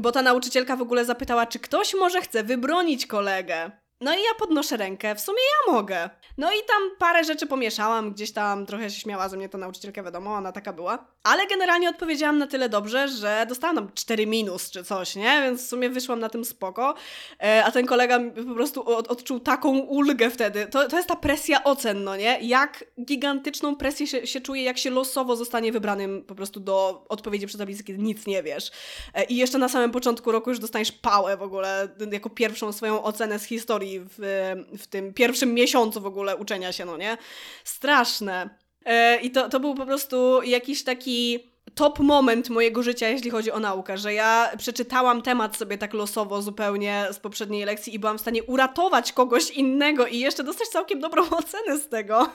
Bo ta nauczycielka w ogóle zapytała, czy ktoś może chce wybronić kolegę. No i ja podnoszę rękę, w sumie ja mogę. No i tam parę rzeczy pomieszałam, gdzieś tam trochę się śmiała ze mnie ta nauczycielka, wiadomo, ona taka była. Ale generalnie odpowiedziałam na tyle dobrze, że dostałam tam 4 minus czy coś, nie? Więc w sumie wyszłam na tym spoko. E, a ten kolega po prostu od, odczuł taką ulgę wtedy. To, to jest ta presja ocen, no nie? Jak gigantyczną presję się, się czuje, jak się losowo zostanie wybranym po prostu do odpowiedzi przy tablicy, kiedy nic nie wiesz. E, I jeszcze na samym początku roku już dostaniesz pałę w ogóle, jako pierwszą swoją ocenę z historii w, w tym pierwszym miesiącu w ogóle uczenia się, no nie? Straszne. E, I to, to był po prostu jakiś taki top moment mojego życia, jeśli chodzi o naukę, że ja przeczytałam temat sobie tak losowo zupełnie z poprzedniej lekcji i byłam w stanie uratować kogoś innego i jeszcze dostać całkiem dobrą ocenę z tego.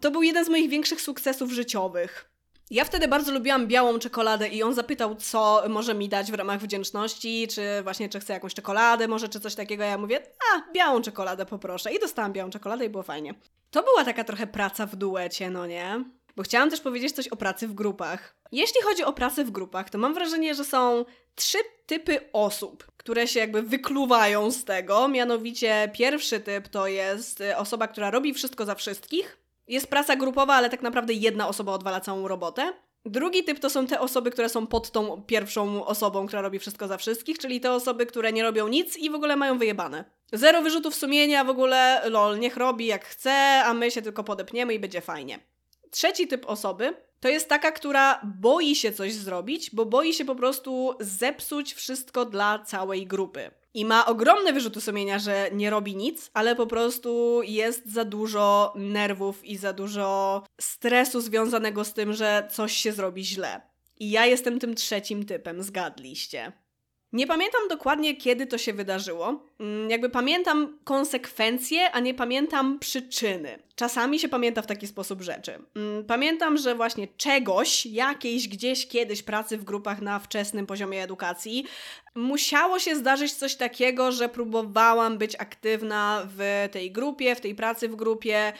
To był jeden z moich większych sukcesów życiowych. Ja wtedy bardzo lubiłam białą czekoladę i on zapytał, co może mi dać w ramach wdzięczności, czy właśnie, czy chce jakąś czekoladę, może, czy coś takiego. Ja mówię, a, białą czekoladę poproszę. I dostałam białą czekoladę i było fajnie. To była taka trochę praca w duecie, no nie? Bo chciałam też powiedzieć coś o pracy w grupach. Jeśli chodzi o pracę w grupach, to mam wrażenie, że są trzy typy osób, które się jakby wykluwają z tego. Mianowicie pierwszy typ to jest osoba, która robi wszystko za wszystkich, jest praca grupowa, ale tak naprawdę jedna osoba odwala całą robotę. Drugi typ to są te osoby, które są pod tą pierwszą osobą, która robi wszystko za wszystkich, czyli te osoby, które nie robią nic i w ogóle mają wyjebane. Zero wyrzutów sumienia, w ogóle lol, niech robi jak chce, a my się tylko podepniemy i będzie fajnie. Trzeci typ osoby to jest taka, która boi się coś zrobić, bo boi się po prostu zepsuć wszystko dla całej grupy. I ma ogromne wyrzuty sumienia, że nie robi nic, ale po prostu jest za dużo nerwów i za dużo stresu związanego z tym, że coś się zrobi źle. I ja jestem tym trzecim typem, zgadliście. Nie pamiętam dokładnie, kiedy to się wydarzyło. Mm, jakby pamiętam konsekwencje, a nie pamiętam przyczyny. Czasami się pamięta w taki sposób rzeczy. Mm, pamiętam, że właśnie czegoś, jakiejś gdzieś kiedyś pracy w grupach na wczesnym poziomie edukacji, musiało się zdarzyć coś takiego, że próbowałam być aktywna w tej grupie, w tej pracy w grupie,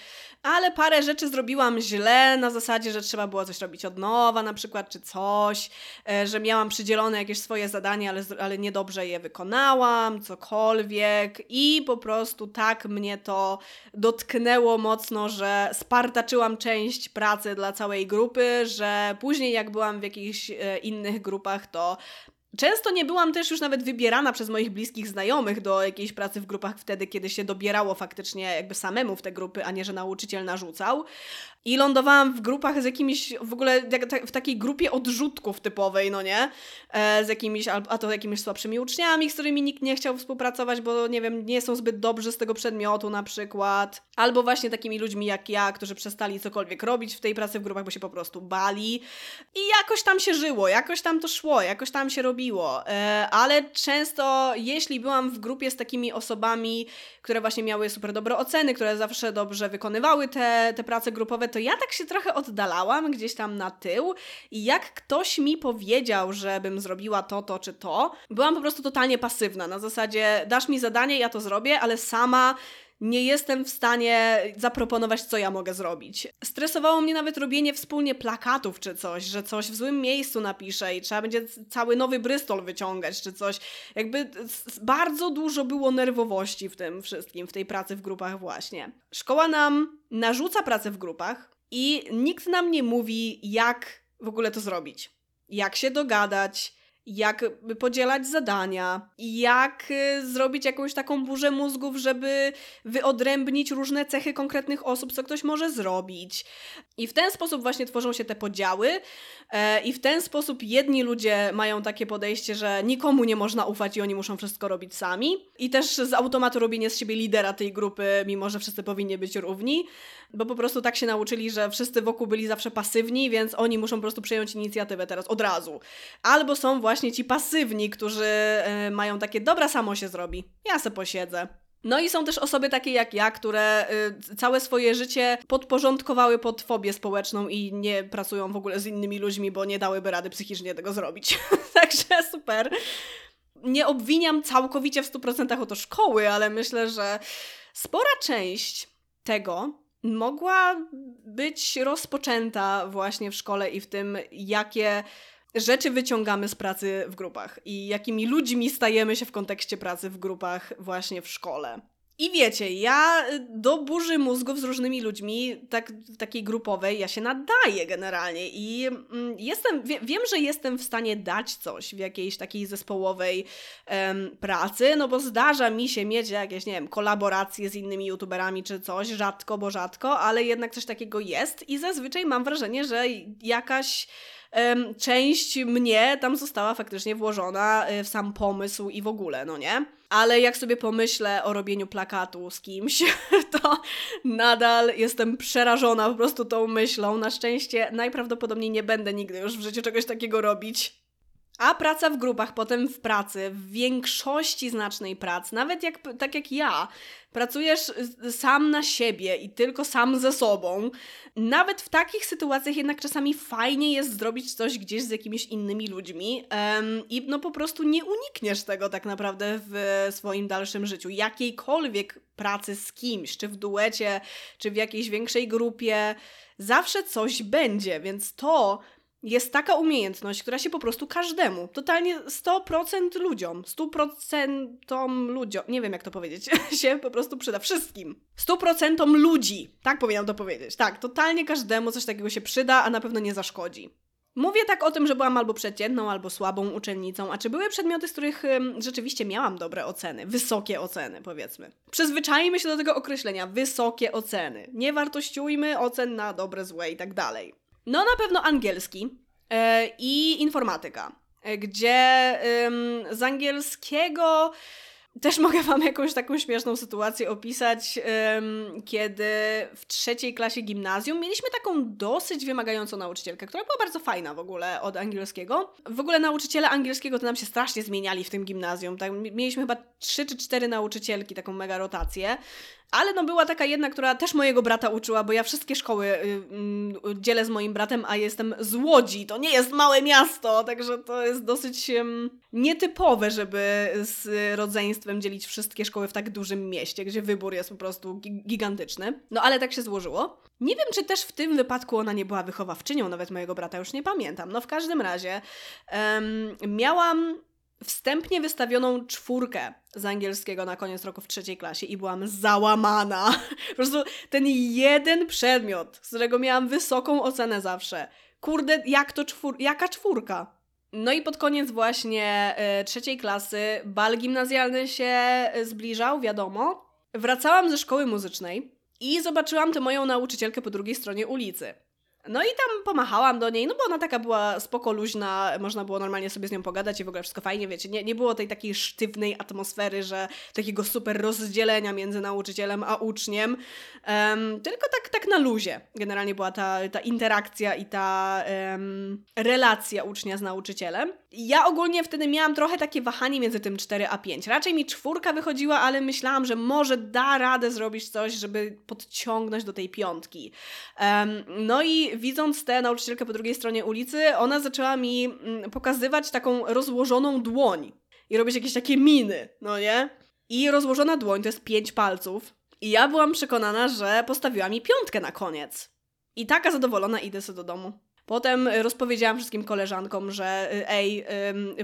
ale parę rzeczy zrobiłam źle, na zasadzie, że trzeba było coś robić od nowa, na przykład, czy coś, e, że miałam przydzielone jakieś swoje zadanie, ale, ale niedobrze je wykonałam, cokolwiek, i po prostu tak mnie to dotknęło mocno, że spartaczyłam część pracy dla całej grupy, że później, jak byłam w jakichś e, innych grupach, to Często nie byłam też już nawet wybierana przez moich bliskich znajomych do jakiejś pracy w grupach wtedy, kiedy się dobierało faktycznie jakby samemu w te grupy, a nie, że nauczyciel narzucał. I lądowałam w grupach z jakimiś, w ogóle w takiej grupie odrzutków typowej, no nie? E, z jakimiś, a to jakimiś słabszymi uczniami, z którymi nikt nie chciał współpracować, bo nie wiem, nie są zbyt dobrzy z tego przedmiotu na przykład. Albo właśnie takimi ludźmi jak ja, którzy przestali cokolwiek robić w tej pracy w grupach, bo się po prostu bali. I jakoś tam się żyło, jakoś tam to szło, jakoś tam się robiło. E, ale często, jeśli byłam w grupie z takimi osobami, które właśnie miały super dobre oceny, które zawsze dobrze wykonywały te, te prace grupowe, to ja tak się trochę oddalałam gdzieś tam na tył i jak ktoś mi powiedział, żebym zrobiła to, to czy to, byłam po prostu totalnie pasywna. Na zasadzie dasz mi zadanie, ja to zrobię, ale sama nie jestem w stanie zaproponować, co ja mogę zrobić. Stresowało mnie nawet robienie wspólnie plakatów czy coś, że coś w złym miejscu napiszę i trzeba będzie cały nowy Bristol wyciągać czy coś. Jakby bardzo dużo było nerwowości w tym wszystkim, w tej pracy w grupach właśnie. Szkoła nam narzuca pracę w grupach i nikt nam nie mówi, jak w ogóle to zrobić. Jak się dogadać, jak podzielać zadania, jak y, zrobić jakąś taką burzę mózgów, żeby wyodrębnić różne cechy konkretnych osób, co ktoś może zrobić. I w ten sposób właśnie tworzą się te podziały, e, i w ten sposób jedni ludzie mają takie podejście, że nikomu nie można ufać i oni muszą wszystko robić sami, i też z automatu robienie z siebie lidera tej grupy, mimo że wszyscy powinni być równi bo po prostu tak się nauczyli, że wszyscy wokół byli zawsze pasywni, więc oni muszą po prostu przejąć inicjatywę teraz od razu. Albo są właśnie ci pasywni, którzy yy, mają takie, dobra, samo się zrobi, ja se posiedzę. No i są też osoby takie jak ja, które y, całe swoje życie podporządkowały pod fobię społeczną i nie pracują w ogóle z innymi ludźmi, bo nie dałyby rady psychicznie tego zrobić. Także super. Nie obwiniam całkowicie w 100% o to szkoły, ale myślę, że spora część tego mogła być rozpoczęta właśnie w szkole i w tym, jakie rzeczy wyciągamy z pracy w grupach i jakimi ludźmi stajemy się w kontekście pracy w grupach właśnie w szkole. I wiecie, ja do burzy mózgów z różnymi ludźmi, tak, takiej grupowej, ja się nadaję generalnie i mm, jestem, wie, wiem, że jestem w stanie dać coś w jakiejś takiej zespołowej em, pracy, no bo zdarza mi się mieć jakieś, nie wiem, kolaboracje z innymi youtuberami czy coś, rzadko, bo rzadko, ale jednak coś takiego jest i zazwyczaj mam wrażenie, że jakaś część mnie tam została faktycznie włożona y, w sam pomysł i w ogóle, no nie? Ale jak sobie pomyślę o robieniu plakatu z kimś, to nadal jestem przerażona po prostu tą myślą. Na szczęście najprawdopodobniej nie będę nigdy już w życiu czegoś takiego robić. A praca w grupach, potem w pracy, w większości znacznej prac, nawet jak, tak jak ja, pracujesz sam na siebie i tylko sam ze sobą, nawet w takich sytuacjach jednak czasami fajnie jest zrobić coś gdzieś z jakimiś innymi ludźmi um, i no po prostu nie unikniesz tego tak naprawdę w swoim dalszym życiu. Jakiejkolwiek pracy z kimś, czy w duecie, czy w jakiejś większej grupie, zawsze coś będzie, więc to jest taka umiejętność, która się po prostu każdemu, totalnie 100% ludziom, 100% ludziom, nie wiem jak to powiedzieć, się po prostu przyda wszystkim. 100% ludzi, tak powinnam to powiedzieć. Tak, totalnie każdemu coś takiego się przyda, a na pewno nie zaszkodzi. Mówię tak o tym, że byłam albo przeciętną, albo słabą uczennicą, a czy były przedmioty, z których ym, rzeczywiście miałam dobre oceny, wysokie oceny, powiedzmy. Przyzwyczajmy się do tego określenia, wysokie oceny. Nie wartościujmy ocen na dobre, złe i tak dalej. No na pewno angielski e, i informatyka, e, gdzie z angielskiego też mogę Wam jakąś taką śmieszną sytuację opisać, kiedy w trzeciej klasie gimnazjum mieliśmy taką dosyć wymagającą nauczycielkę, która była bardzo fajna w ogóle od angielskiego. W ogóle nauczyciele angielskiego to nam się strasznie zmieniali w tym gimnazjum. Tak, mieliśmy chyba trzy czy cztery nauczycielki, taką mega rotację. Ale no była taka jedna, która też mojego brata uczyła, bo ja wszystkie szkoły y, y, dzielę z moim bratem, a jestem z Łodzi. To nie jest małe miasto, także to jest dosyć y, nietypowe, żeby z rodzeństwem dzielić wszystkie szkoły w tak dużym mieście, gdzie wybór jest po prostu gigantyczny. No ale tak się złożyło. Nie wiem, czy też w tym wypadku ona nie była wychowawczynią nawet mojego brata, już nie pamiętam. No w każdym razie miałam wstępnie wystawioną czwórkę z angielskiego na koniec roku w trzeciej klasie i byłam załamana. Po prostu ten jeden przedmiot, z którego miałam wysoką ocenę zawsze. Kurde, jak to czwór jaka czwórka? No i pod koniec właśnie y, trzeciej klasy bal gimnazjalny się zbliżał, wiadomo. Wracałam ze szkoły muzycznej i zobaczyłam tę moją nauczycielkę po drugiej stronie ulicy. No i tam pomachałam do niej, no bo ona taka była spoko luźna, można było normalnie sobie z nią pogadać i w ogóle wszystko fajnie, wiecie, nie, nie było tej takiej sztywnej atmosfery, że takiego super rozdzielenia między nauczycielem a uczniem, um, tylko tak, tak na luzie generalnie była ta, ta interakcja i ta um, relacja ucznia z nauczycielem. Ja ogólnie wtedy miałam trochę takie wahanie między tym 4 a 5. Raczej mi czwórka wychodziła, ale myślałam, że może da radę zrobić coś, żeby podciągnąć do tej piątki. Um, no i widząc tę nauczycielkę po drugiej stronie ulicy, ona zaczęła mi mm, pokazywać taką rozłożoną dłoń i robić jakieś takie miny, no nie? I rozłożona dłoń to jest pięć palców. I ja byłam przekonana, że postawiła mi piątkę na koniec. I taka zadowolona idę sobie do domu. Potem rozpowiedziałam wszystkim koleżankom, że y, ej,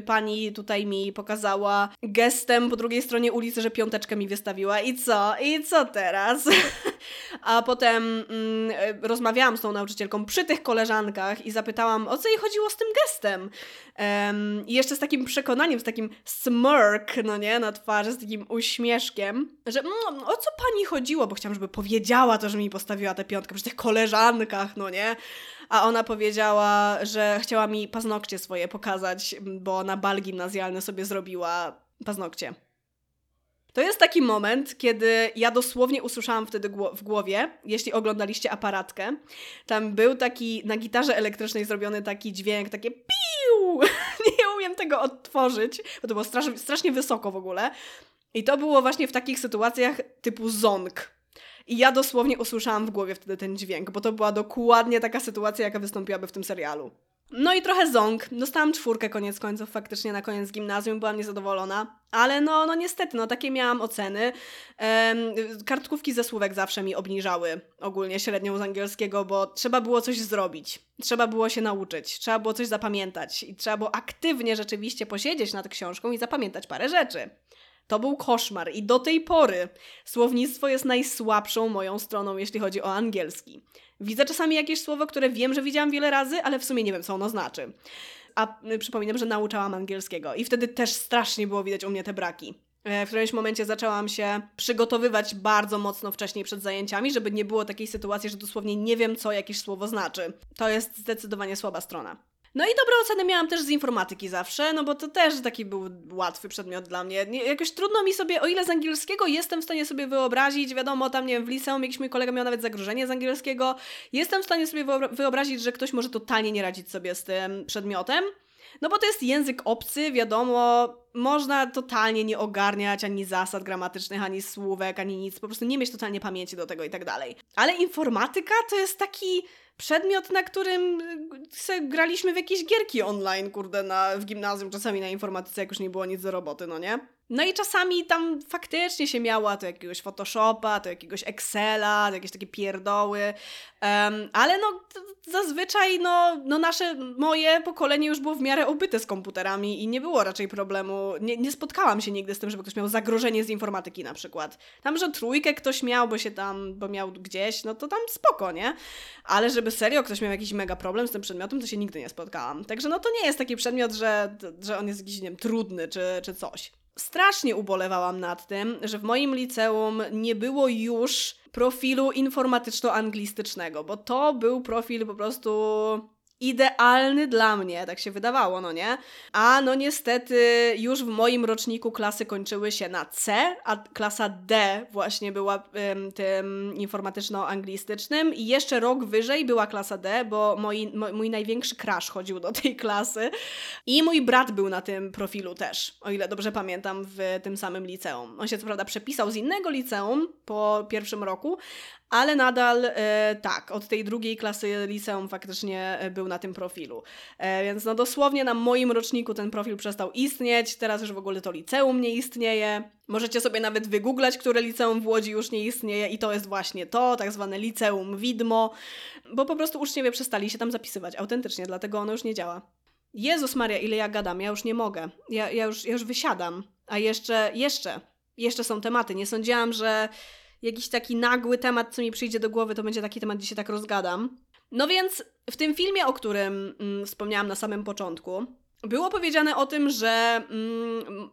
pani tutaj mi pokazała gestem po drugiej stronie ulicy, że piąteczkę mi wystawiła i co? I co teraz? A potem ym, rozmawiałam z tą nauczycielką przy tych koleżankach i zapytałam, o co jej chodziło z tym gestem. I jeszcze z takim przekonaniem, z takim smirk, no nie, na twarzy, z takim uśmieszkiem, że mm, o co pani chodziło, bo chciałam, żeby powiedziała to, że mi postawiła tę piątkę przy tych koleżankach, no nie? A ona powiedziała, że chciała mi paznokcie swoje pokazać, bo na bal gimnazjalny sobie zrobiła paznokcie. To jest taki moment, kiedy ja dosłownie usłyszałam wtedy w głowie, jeśli oglądaliście aparatkę, tam był taki na gitarze elektrycznej zrobiony taki dźwięk, takie piu! Nie umiem tego odtworzyć, bo to było strasznie, strasznie wysoko w ogóle. I to było właśnie w takich sytuacjach typu zonk. I ja dosłownie usłyszałam w głowie wtedy ten dźwięk, bo to była dokładnie taka sytuacja, jaka wystąpiłaby w tym serialu. No i trochę ząg. Dostałam czwórkę koniec końców, faktycznie na koniec gimnazjum, byłam niezadowolona. Ale no, no niestety, no takie miałam oceny. Ehm, kartkówki ze słówek zawsze mi obniżały ogólnie średnią z angielskiego, bo trzeba było coś zrobić. Trzeba było się nauczyć, trzeba było coś zapamiętać i trzeba było aktywnie rzeczywiście posiedzieć nad książką i zapamiętać parę rzeczy. To był koszmar i do tej pory słownictwo jest najsłabszą moją stroną, jeśli chodzi o angielski. Widzę czasami jakieś słowo, które wiem, że widziałam wiele razy, ale w sumie nie wiem, co ono znaczy. A y, przypominam, że nauczałam angielskiego i wtedy też strasznie było widać u mnie te braki. E, w którymś momencie zaczęłam się przygotowywać bardzo mocno wcześniej przed zajęciami, żeby nie było takiej sytuacji, że dosłownie nie wiem, co jakieś słowo znaczy. To jest zdecydowanie słaba strona. No i dobre oceny miałam też z informatyki zawsze, no bo to też taki był łatwy przedmiot dla mnie. Nie, jakoś trudno mi sobie, o ile z angielskiego jestem w stanie sobie wyobrazić, wiadomo, tam nie wiem, w liceum jakiś mój kolega miał nawet zagrożenie z angielskiego, jestem w stanie sobie wyobrazić, że ktoś może totalnie nie radzić sobie z tym przedmiotem. No bo to jest język obcy, wiadomo, można totalnie nie ogarniać ani zasad gramatycznych, ani słówek, ani nic, po prostu nie mieć totalnie pamięci do tego i tak dalej. Ale informatyka to jest taki przedmiot, na którym y, graliśmy w jakieś gierki online, kurde, na, w gimnazjum, czasami na informatyce, jak już nie było nic do roboty, no nie? No i czasami tam faktycznie się miała to jakiegoś Photoshopa, to jakiegoś Excela, to jakieś takie pierdoły, um, ale no zazwyczaj no, no nasze, moje pokolenie już było w miarę obyte z komputerami i nie było raczej problemu, nie, nie spotkałam się nigdy z tym, żeby ktoś miał zagrożenie z informatyki na przykład. Tam, że trójkę ktoś miał, bo się tam, bo miał gdzieś, no to tam spoko, nie? Ale żeby serio ktoś miał jakiś mega problem z tym przedmiotem, to się nigdy nie spotkałam. Także no to nie jest taki przedmiot, że, że on jest jakiś, nie wiem, trudny czy, czy coś strasznie ubolewałam nad tym, że w moim liceum nie było już profilu informatyczno-anglistycznego, bo to był profil po prostu idealny dla mnie, tak się wydawało, no nie? A no niestety już w moim roczniku klasy kończyły się na C, a klasa D właśnie była ym, tym informatyczno-anglistycznym i jeszcze rok wyżej była klasa D, bo moi, mój największy crash chodził do tej klasy i mój brat był na tym profilu też, o ile dobrze pamiętam, w tym samym liceum. On się co prawda przepisał z innego liceum po pierwszym roku, ale nadal e, tak, od tej drugiej klasy liceum faktycznie e, był na tym profilu. E, więc no dosłownie na moim roczniku ten profil przestał istnieć, teraz już w ogóle to liceum nie istnieje. Możecie sobie nawet wygooglać, które liceum w Łodzi już nie istnieje i to jest właśnie to, tak zwane liceum widmo, bo po prostu uczniowie przestali się tam zapisywać autentycznie, dlatego ono już nie działa. Jezus Maria, ile ja gadam, ja już nie mogę. Ja, ja, już, ja już wysiadam. A jeszcze, jeszcze, jeszcze są tematy. Nie sądziłam, że jakiś taki nagły temat, co mi przyjdzie do głowy, to będzie taki temat, gdzie się tak rozgadam. No więc w tym filmie, o którym mm, wspomniałam na samym początku, było powiedziane o tym, że, mm,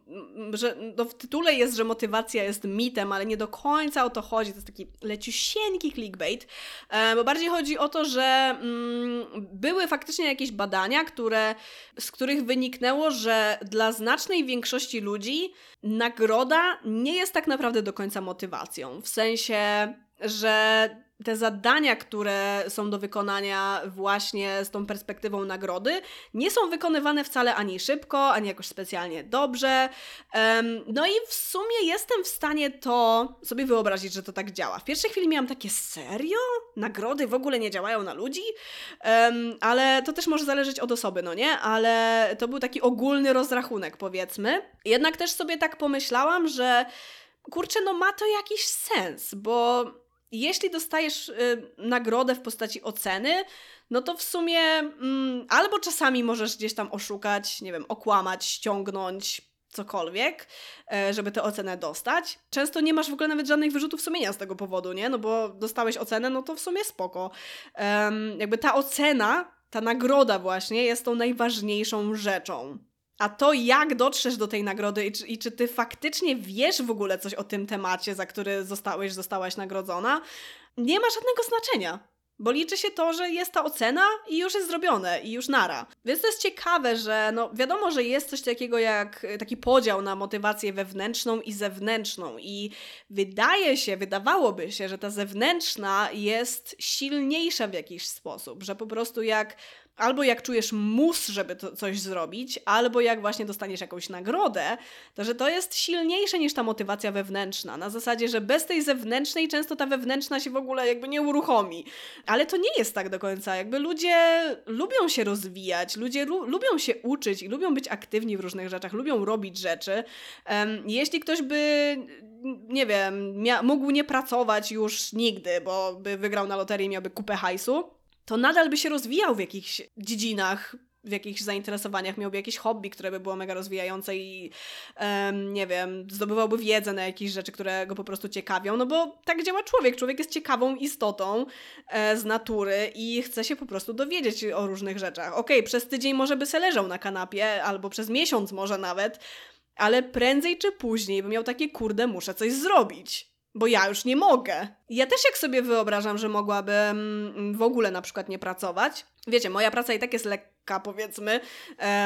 że no w tytule jest, że motywacja jest mitem, ale nie do końca o to chodzi. To jest taki leciusieńki clickbait, e, bo bardziej chodzi o to, że mm, były faktycznie jakieś badania, które, z których wyniknęło, że dla znacznej większości ludzi nagroda nie jest tak naprawdę do końca motywacją. W sensie, że te zadania, które są do wykonania właśnie z tą perspektywą nagrody, nie są wykonywane wcale ani szybko, ani jakoś specjalnie dobrze. No i w sumie jestem w stanie to sobie wyobrazić, że to tak działa. W pierwszej chwili miałam takie serio? Nagrody w ogóle nie działają na ludzi? Ale to też może zależeć od osoby, no nie? Ale to był taki ogólny rozrachunek, powiedzmy. Jednak też sobie tak pomyślałam, że kurczę, no ma to jakiś sens, bo jeśli dostajesz y, nagrodę w postaci oceny, no to w sumie mm, albo czasami możesz gdzieś tam oszukać, nie wiem, okłamać, ściągnąć, cokolwiek, e, żeby tę ocenę dostać. Często nie masz w ogóle nawet żadnych wyrzutów sumienia z tego powodu, nie? No bo dostałeś ocenę, no to w sumie spoko. Um, jakby ta ocena, ta nagroda właśnie jest tą najważniejszą rzeczą. A to, jak dotrzesz do tej nagrody i czy, i czy, ty faktycznie wiesz w ogóle coś o tym temacie, za który zostałeś, zostałaś nagrodzona, nie ma żadnego znaczenia. Bo liczy się to, że jest ta ocena i już jest zrobione, i już nara. Więc to jest ciekawe, że no wiadomo, że jest coś takiego jak taki podział na motywację wewnętrzną i zewnętrzną. I wydaje się, wydawałoby się, że ta zewnętrzna jest silniejsza w jakiś sposób, że po prostu jak albo jak czujesz mus, żeby to coś zrobić, albo jak właśnie dostaniesz jakąś nagrodę, to że to jest silniejsze niż ta motywacja wewnętrzna. Na zasadzie, że bez tej zewnętrznej często ta wewnętrzna się w ogóle jakby nie uruchomi. Ale to nie jest tak do końca. Jakby ludzie lubią się rozwijać, ludzie lubią się uczyć i lubią być aktywni w różnych rzeczach, lubią robić rzeczy. Um, jeśli ktoś by nie wiem, mógł nie pracować już nigdy, bo by wygrał na loterii i miałby kupę hajsu, to nadal by się rozwijał w jakichś dziedzinach, w jakichś zainteresowaniach, miałby jakieś hobby, które by było mega rozwijające i um, nie wiem, zdobywałby wiedzę na jakieś rzeczy, które go po prostu ciekawią, no bo tak działa człowiek. Człowiek jest ciekawą istotą e, z natury i chce się po prostu dowiedzieć o różnych rzeczach. Okej, okay, przez tydzień może by se leżał na kanapie, albo przez miesiąc może nawet, ale prędzej czy później by miał takie kurde, muszę coś zrobić bo ja już nie mogę. Ja też jak sobie wyobrażam, że mogłabym w ogóle na przykład nie pracować. Wiecie, moja praca i tak jest lekka, powiedzmy,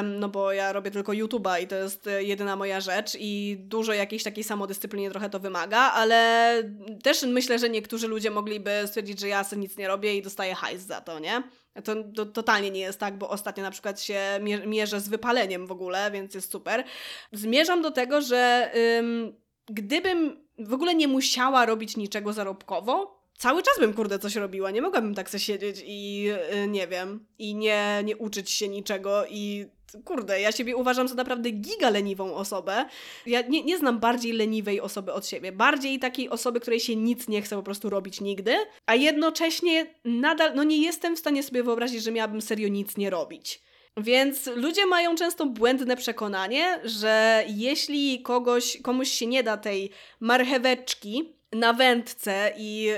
no bo ja robię tylko YouTube'a i to jest e, jedyna moja rzecz i dużo jakiejś takiej samodyscypliny trochę to wymaga, ale też myślę, że niektórzy ludzie mogliby stwierdzić, że ja sobie nic nie robię i dostaję hajs za to, nie? To, to, totalnie nie jest tak, bo ostatnio na przykład się mierzę z wypaleniem w ogóle, więc jest super. Zmierzam do tego, że ym, gdybym w ogóle nie musiała robić niczego zarobkowo. Cały czas bym, kurde, coś robiła. Nie mogłabym tak sobie siedzieć i yy, nie wiem, i nie, nie uczyć się niczego i kurde, ja siebie uważam za naprawdę giga leniwą osobę. Ja nie, nie znam bardziej leniwej osoby od siebie. Bardziej takiej osoby, której się nic nie chce po prostu robić nigdy, a jednocześnie nadal, no nie jestem w stanie sobie wyobrazić, że miałabym serio nic nie robić. Więc ludzie mają często błędne przekonanie, że jeśli kogoś, komuś się nie da tej marcheweczki na wędce i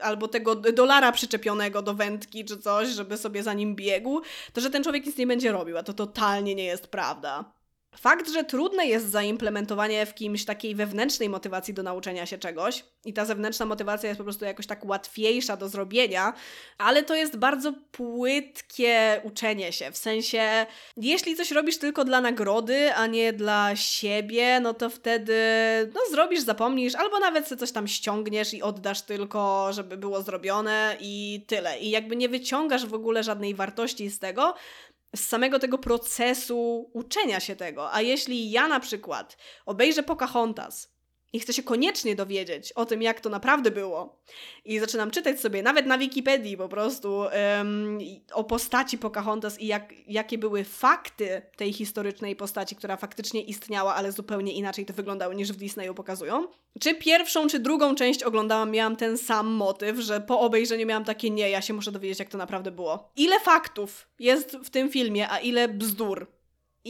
albo tego dolara przyczepionego do wędki czy coś, żeby sobie za nim biegł, to że ten człowiek nic nie będzie robił, a to totalnie nie jest prawda. Fakt, że trudne jest zaimplementowanie w kimś takiej wewnętrznej motywacji do nauczenia się czegoś i ta zewnętrzna motywacja jest po prostu jakoś tak łatwiejsza do zrobienia, ale to jest bardzo płytkie uczenie się. W sensie, jeśli coś robisz tylko dla nagrody, a nie dla siebie, no to wtedy no zrobisz, zapomnisz, albo nawet sobie coś tam ściągniesz i oddasz tylko, żeby było zrobione i tyle. I jakby nie wyciągasz w ogóle żadnej wartości z tego, z samego tego procesu uczenia się tego. A jeśli ja na przykład obejrzę Pocahontas i chcę się koniecznie dowiedzieć o tym, jak to naprawdę było. I zaczynam czytać sobie, nawet na Wikipedii po prostu, um, o postaci Pocahontas i jak, jakie były fakty tej historycznej postaci, która faktycznie istniała, ale zupełnie inaczej to wyglądało niż w Disneyu pokazują. Czy pierwszą, czy drugą część oglądałam, miałam ten sam motyw, że po obejrzeniu miałam takie nie, ja się muszę dowiedzieć, jak to naprawdę było. Ile faktów jest w tym filmie, a ile bzdur.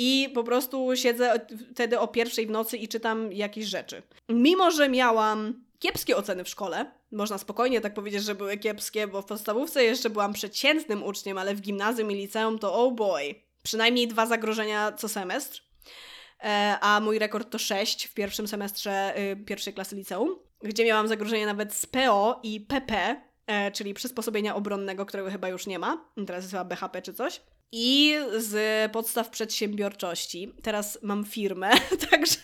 I po prostu siedzę wtedy o pierwszej w nocy i czytam jakieś rzeczy. Mimo, że miałam kiepskie oceny w szkole, można spokojnie tak powiedzieć, że były kiepskie, bo w podstawówce jeszcze byłam przeciętnym uczniem, ale w gimnazjum i liceum to oh boy. przynajmniej dwa zagrożenia co semestr, e, a mój rekord to sześć w pierwszym semestrze y, pierwszej klasy liceum, gdzie miałam zagrożenie nawet z PO i PP, e, czyli przysposobienia obronnego, którego chyba już nie ma, teraz jest chyba BHP czy coś i z podstaw przedsiębiorczości. Teraz mam firmę, także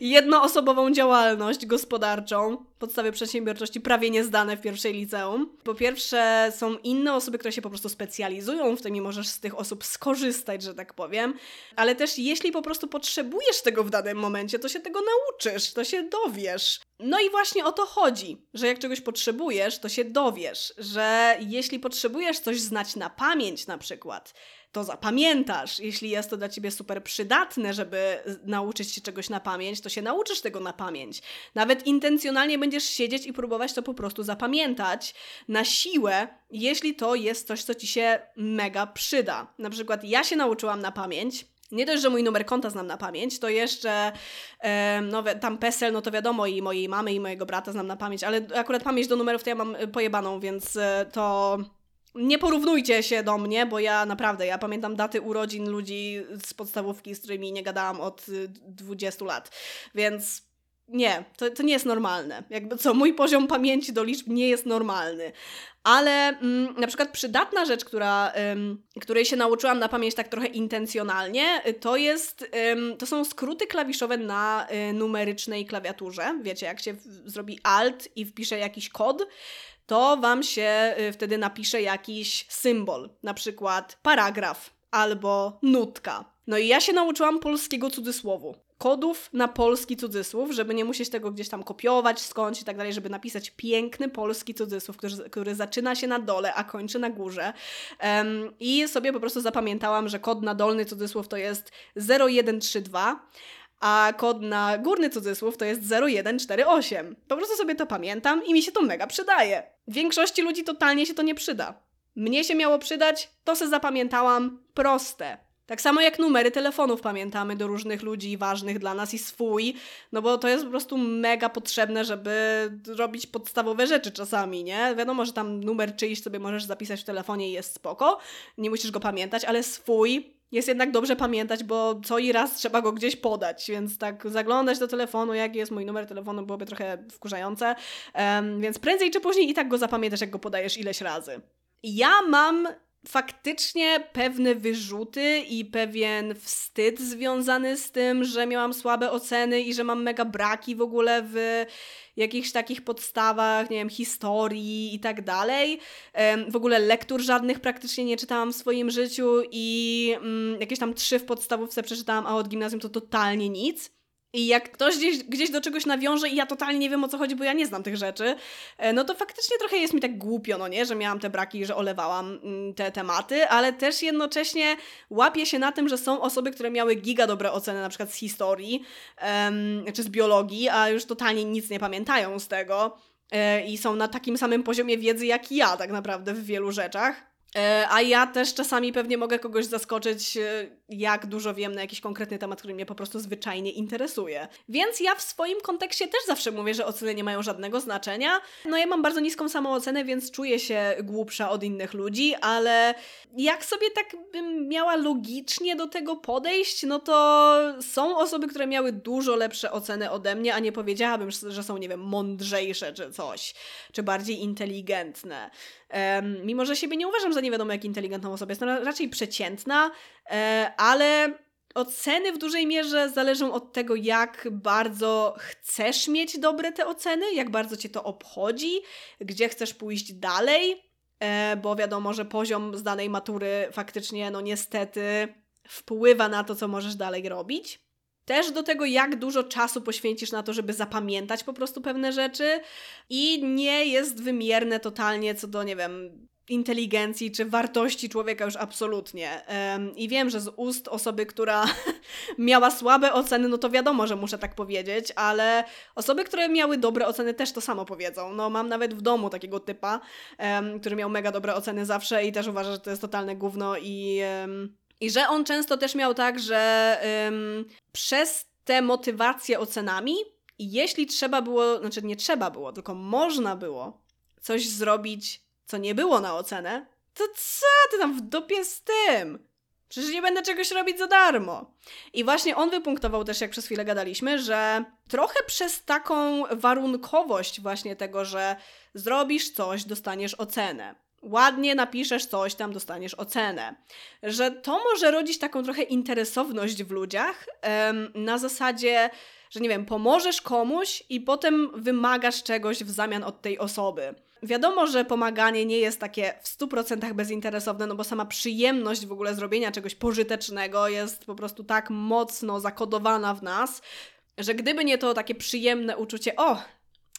jednoosobową działalność gospodarczą. Podstawy przedsiębiorczości prawie niezdane w pierwszej liceum. Po pierwsze, są inne osoby, które się po prostu specjalizują w tym i możesz z tych osób skorzystać, że tak powiem. Ale też, jeśli po prostu potrzebujesz tego w danym momencie, to się tego nauczysz, to się dowiesz. No i właśnie o to chodzi, że jak czegoś potrzebujesz, to się dowiesz, że jeśli potrzebujesz coś znać na pamięć na przykład, to zapamiętasz. Jeśli jest to dla ciebie super przydatne, żeby nauczyć się czegoś na pamięć, to się nauczysz tego na pamięć. Nawet intencjonalnie będziesz siedzieć i próbować to po prostu zapamiętać na siłę, jeśli to jest coś, co ci się mega przyda. Na przykład ja się nauczyłam na pamięć nie dość, że mój numer konta znam na pamięć, to jeszcze no, tam PESEL, no to wiadomo, i mojej mamy, i mojego brata znam na pamięć, ale akurat pamięć do numerów to ja mam pojebaną, więc e, to nie porównujcie się do mnie, bo ja naprawdę, ja pamiętam daty urodzin ludzi z podstawówki, z którymi nie gadałam od 20 y, lat, więc nie, to, to nie jest normalne. Jakby co, mój poziom pamięci do liczb nie jest normalny. Ale mm, na przykład przydatna rzecz, która, ym, której się nauczyłam na pamięć tak trochę intencjonalnie, to jest, ym, to są skróty klawiszowe na y, numerycznej klawiaturze. Wiecie, jak się w, zrobi alt i wpisze jakiś kod, to Wam się y, wtedy napisze jakiś symbol, na przykład paragraf albo nutka. No i ja się nauczyłam polskiego cudzysłowu. Kodów na polski cudzysłów, żeby nie musieć tego gdzieś tam kopiować skądś i tak dalej, żeby napisać piękny polski cudzysłów, który, który zaczyna się na dole, a kończy na górze. Um, I sobie po prostu zapamiętałam, że kod na dolny cudzysłów to jest 0132, a kod na górny cudzysłów to jest 0148. Po prostu sobie to pamiętam i mi się to mega przydaje. Większości ludzi totalnie się to nie przyda. Mnie się miało przydać, to se zapamiętałam, proste. Tak samo jak numery telefonów pamiętamy do różnych ludzi ważnych dla nas i swój, no bo to jest po prostu mega potrzebne, żeby robić podstawowe rzeczy czasami, nie? Wiadomo, że tam numer czyjś sobie możesz zapisać w telefonie i jest spoko, nie musisz go pamiętać, ale swój jest jednak dobrze pamiętać, bo co i raz trzeba go gdzieś podać, więc tak zaglądać do telefonu, jaki jest mój numer telefonu, byłoby trochę wkurzające, um, więc prędzej czy później i tak go zapamiętasz, jak go podajesz ileś razy. Ja mam faktycznie pewne wyrzuty i pewien wstyd związany z tym, że miałam słabe oceny i że mam mega braki w ogóle w jakichś takich podstawach, nie wiem, historii i tak dalej. W ogóle lektur żadnych praktycznie nie czytałam w swoim życiu i mm, jakieś tam trzy w podstawówce przeczytałam, a od gimnazjum to totalnie nic. I jak ktoś gdzieś, gdzieś do czegoś nawiąże i ja totalnie nie wiem o co chodzi, bo ja nie znam tych rzeczy, e, no to faktycznie trochę jest mi tak głupio, no nie, że miałam te braki, że olewałam mm, te tematy, ale też jednocześnie łapię się na tym, że są osoby, które miały giga dobre oceny na przykład z historii um, czy z biologii, a już totalnie nic nie pamiętają z tego e, i są na takim samym poziomie wiedzy jak ja tak naprawdę w wielu rzeczach. E, a ja też czasami pewnie mogę kogoś zaskoczyć, e, jak dużo wiem na jakiś konkretny temat, który mnie po prostu zwyczajnie interesuje. Więc ja w swoim kontekście też zawsze mówię, że oceny nie mają żadnego znaczenia. No ja mam bardzo niską samoocenę, więc czuję się głupsza od innych ludzi, ale jak sobie tak bym miała logicznie do tego podejść, no to są osoby, które miały dużo lepsze oceny ode mnie, a nie powiedziałabym, że są, nie wiem, mądrzejsze czy coś, czy bardziej inteligentne. Mimo, że siebie nie uważam za nie wiadomo jak inteligentną osobę, jestem raczej przeciętna, e, ale oceny w dużej mierze zależą od tego, jak bardzo chcesz mieć dobre te oceny, jak bardzo cię to obchodzi, gdzie chcesz pójść dalej, e, bo wiadomo, że poziom z danej matury faktycznie, no niestety, wpływa na to, co możesz dalej robić. Też do tego, jak dużo czasu poświęcisz na to, żeby zapamiętać po prostu pewne rzeczy i nie jest wymierne totalnie co do, nie wiem, inteligencji czy wartości człowieka już absolutnie. Um, I wiem, że z ust osoby, która miała słabe oceny, no to wiadomo, że muszę tak powiedzieć, ale osoby, które miały dobre oceny też to samo powiedzą. No mam nawet w domu takiego typa, um, który miał mega dobre oceny zawsze i też uważa, że to jest totalne gówno i... Um, i że on często też miał tak, że ym, przez te motywacje ocenami, jeśli trzeba było, znaczy nie trzeba było, tylko można było coś zrobić, co nie było na ocenę, to co ty tam w dupie z tym? Przecież nie będę czegoś robić za darmo. I właśnie on wypunktował też, jak przez chwilę gadaliśmy, że trochę przez taką warunkowość właśnie tego, że zrobisz coś, dostaniesz ocenę. Ładnie napiszesz coś, tam dostaniesz ocenę. Że to może rodzić taką trochę interesowność w ludziach na zasadzie, że nie wiem, pomożesz komuś i potem wymagasz czegoś w zamian od tej osoby. Wiadomo, że pomaganie nie jest takie w 100% bezinteresowne, no bo sama przyjemność w ogóle zrobienia czegoś pożytecznego jest po prostu tak mocno zakodowana w nas, że gdyby nie to takie przyjemne uczucie, o,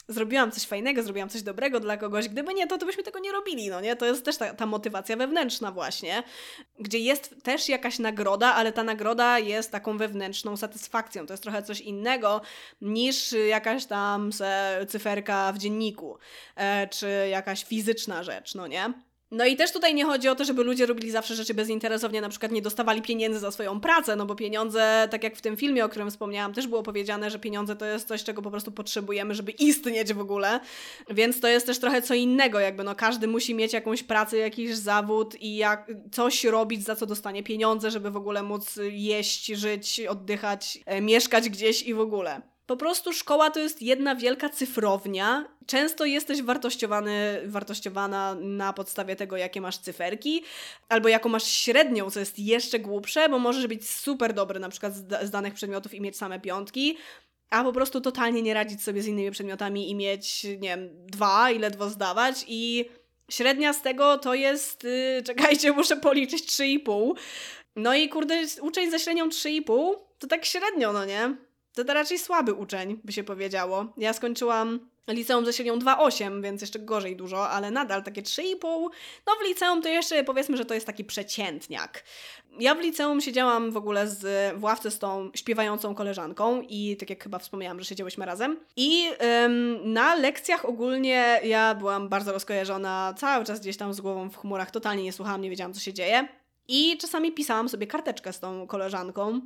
zrobiłam coś fajnego, zrobiłam coś dobrego dla kogoś. Gdyby nie to, to byśmy tego nie robili, no nie? To jest też ta, ta motywacja wewnętrzna właśnie, gdzie jest też jakaś nagroda, ale ta nagroda jest taką wewnętrzną satysfakcją. To jest trochę coś innego niż jakaś tam cyferka w dzienniku, e, czy jakaś fizyczna rzecz, no nie? No i też tutaj nie chodzi o to, żeby ludzie robili zawsze rzeczy bezinteresownie, na przykład nie dostawali pieniędzy za swoją pracę, no bo pieniądze, tak jak w tym filmie, o którym wspomniałam, też było powiedziane, że pieniądze to jest coś, czego po prostu potrzebujemy, żeby istnieć w ogóle. Więc to jest też trochę co innego, jakby no każdy musi mieć jakąś pracę, jakiś zawód i jak coś robić, za co dostanie pieniądze, żeby w ogóle móc jeść, żyć, oddychać, e, mieszkać gdzieś i w ogóle. Po prostu szkoła to jest jedna wielka cyfrownia. Często jesteś wartościowany, wartościowana na podstawie tego, jakie masz cyferki, albo jaką masz średnią, co jest jeszcze głupsze, bo możesz być super dobry na przykład z, danych przedmiotów i mieć same piątki, a po prostu totalnie nie radzić sobie z innymi przedmiotami i mieć, nie wiem, dwa i ledwo zdawać i średnia z tego to jest, yy, czekajcie, muszę policzyć 3,5. No i kurde, uczeń ze średnią 3,5 to tak średnio, no nie? To to raczej słaby uczeń, by się powiedziało. Ja skończyłam liceum ze średnią 2,8, więc jeszcze gorzej dużo, ale nadal takie 3,5. No w liceum to jeszcze powiedzmy, że to jest taki przeciętniak. Ja w liceum siedziałam w ogóle z, w ławce z tą śpiewającą koleżanką i tak jak chyba wspomniałam, że siedziałyśmy razem. I ym, na lekcjach ogólnie ja byłam bardzo rozkojarzona, cały czas gdzieś tam z głową w chmurach, totalnie nie słuchałam, nie wiedziałam co się dzieje. I czasami pisałam sobie karteczkę z tą koleżanką,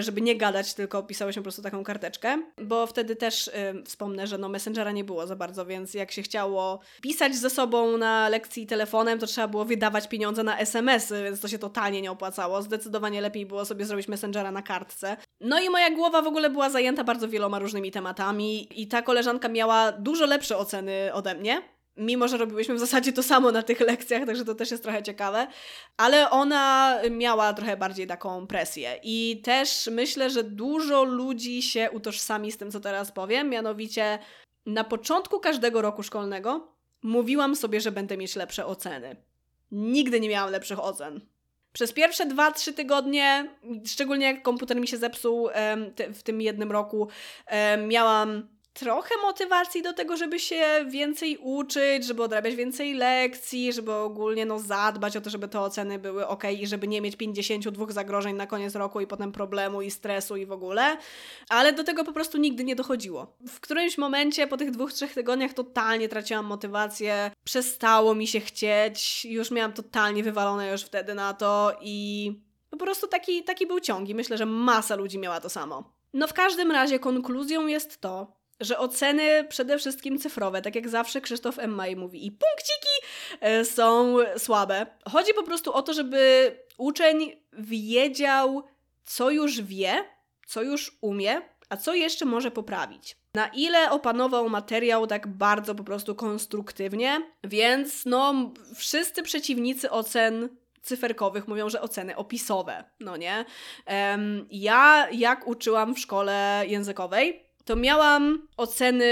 żeby nie gadać, tylko pisało się po prostu taką karteczkę, bo wtedy też y, wspomnę, że no Messengera nie było za bardzo, więc jak się chciało pisać ze sobą na lekcji telefonem, to trzeba było wydawać pieniądze na SMS-y, więc to się totalnie nie opłacało. Zdecydowanie lepiej było sobie zrobić Messengera na kartce. No i moja głowa w ogóle była zajęta bardzo wieloma różnymi tematami i ta koleżanka miała dużo lepsze oceny ode mnie, mimo że robiłyśmy w zasadzie to samo na tych lekcjach, także to też jest trochę ciekawe, ale ona miała trochę bardziej taką presję. I też myślę, że dużo ludzi się utożsami z tym, co teraz powiem, mianowicie na początku każdego roku szkolnego mówiłam sobie, że będę mieć lepsze oceny. Nigdy nie miałam lepszych ocen. Przez pierwsze 2-3 tygodnie, szczególnie jak komputer mi się zepsuł w tym jednym roku, miałam trochę motywacji do tego, żeby się więcej uczyć, żeby odrabiać więcej lekcji, żeby ogólnie no, zadbać o to, żeby te oceny były ok i żeby nie mieć 52 zagrożeń na koniec roku i potem problemu i stresu i w ogóle. Ale do tego po prostu nigdy nie dochodziło. W którymś momencie po tych dwóch, trzech tygodniach totalnie traciłam motywację, przestało mi się chcieć, już miałam totalnie wywalone już wtedy na to i po prostu taki, taki był ciąg i myślę, że masa ludzi miała to samo. No w każdym razie konkluzją jest to, że oceny przede wszystkim cyfrowe, tak jak zawsze Krzysztof M. Maj mówi, i punkciki e, są słabe. Chodzi po prostu o to, żeby uczeń wiedział, co już wie, co już umie, a co jeszcze może poprawić. Na ile opanował materiał tak bardzo po prostu konstruktywnie, więc no wszyscy przeciwnicy ocen cyferkowych mówią, że oceny opisowe, no nie? Um, ja jak uczyłam w szkole językowej, to miałam oceny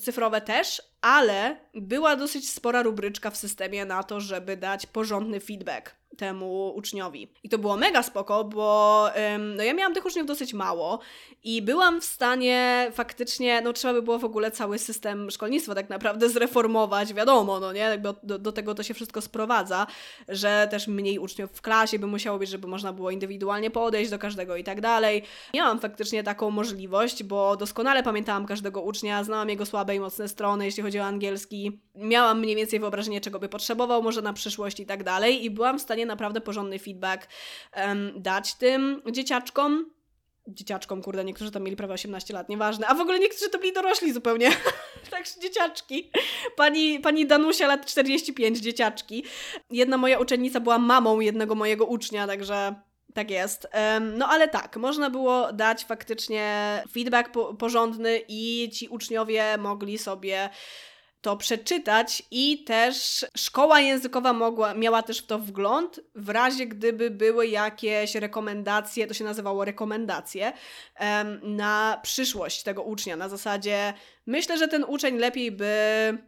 cyfrowe też, ale była dosyć spora rubryczka w systemie na to, żeby dać porządny feedback temu uczniowi. I to było mega spoko, bo ym, no ja miałam tych uczniów dosyć mało i byłam w stanie faktycznie, no trzeba by było w ogóle cały system szkolnictwa tak naprawdę zreformować, wiadomo, no nie, jakby do, do tego to się wszystko sprowadza, że też mniej uczniów w klasie by musiało być, żeby można było indywidualnie podejść do każdego i tak dalej. Miałam faktycznie taką możliwość, bo doskonale pamiętałam każdego ucznia, znałam jego słabe i mocne strony, jeśli chodzi o angielski. Miałam mniej więcej wyobrażenie, czego by potrzebował może na przyszłość i tak dalej i byłam w stanie naprawdę porządny feedback um, dać tym dzieciaczkom dzieciaczkom, kurde, niektórzy tam mieli prawie 18 lat, nieważne. A w ogóle niektórzy to byli dorośli zupełnie. Także dzieciaczki. Pani, pani Danusia lat 45, dzieciaczki. Jedna moja uczennica była mamą jednego mojego ucznia, także Tak jest. No ale tak, można było dać faktycznie feedback po porządny i ci uczniowie mogli sobie to przeczytać i też szkoła językowa mogła, miała też w to wgląd, w razie gdyby były jakieś rekomendacje, to się nazywało rekomendacje, na przyszłość tego ucznia. Na zasadzie myślę, że ten uczeń lepiej by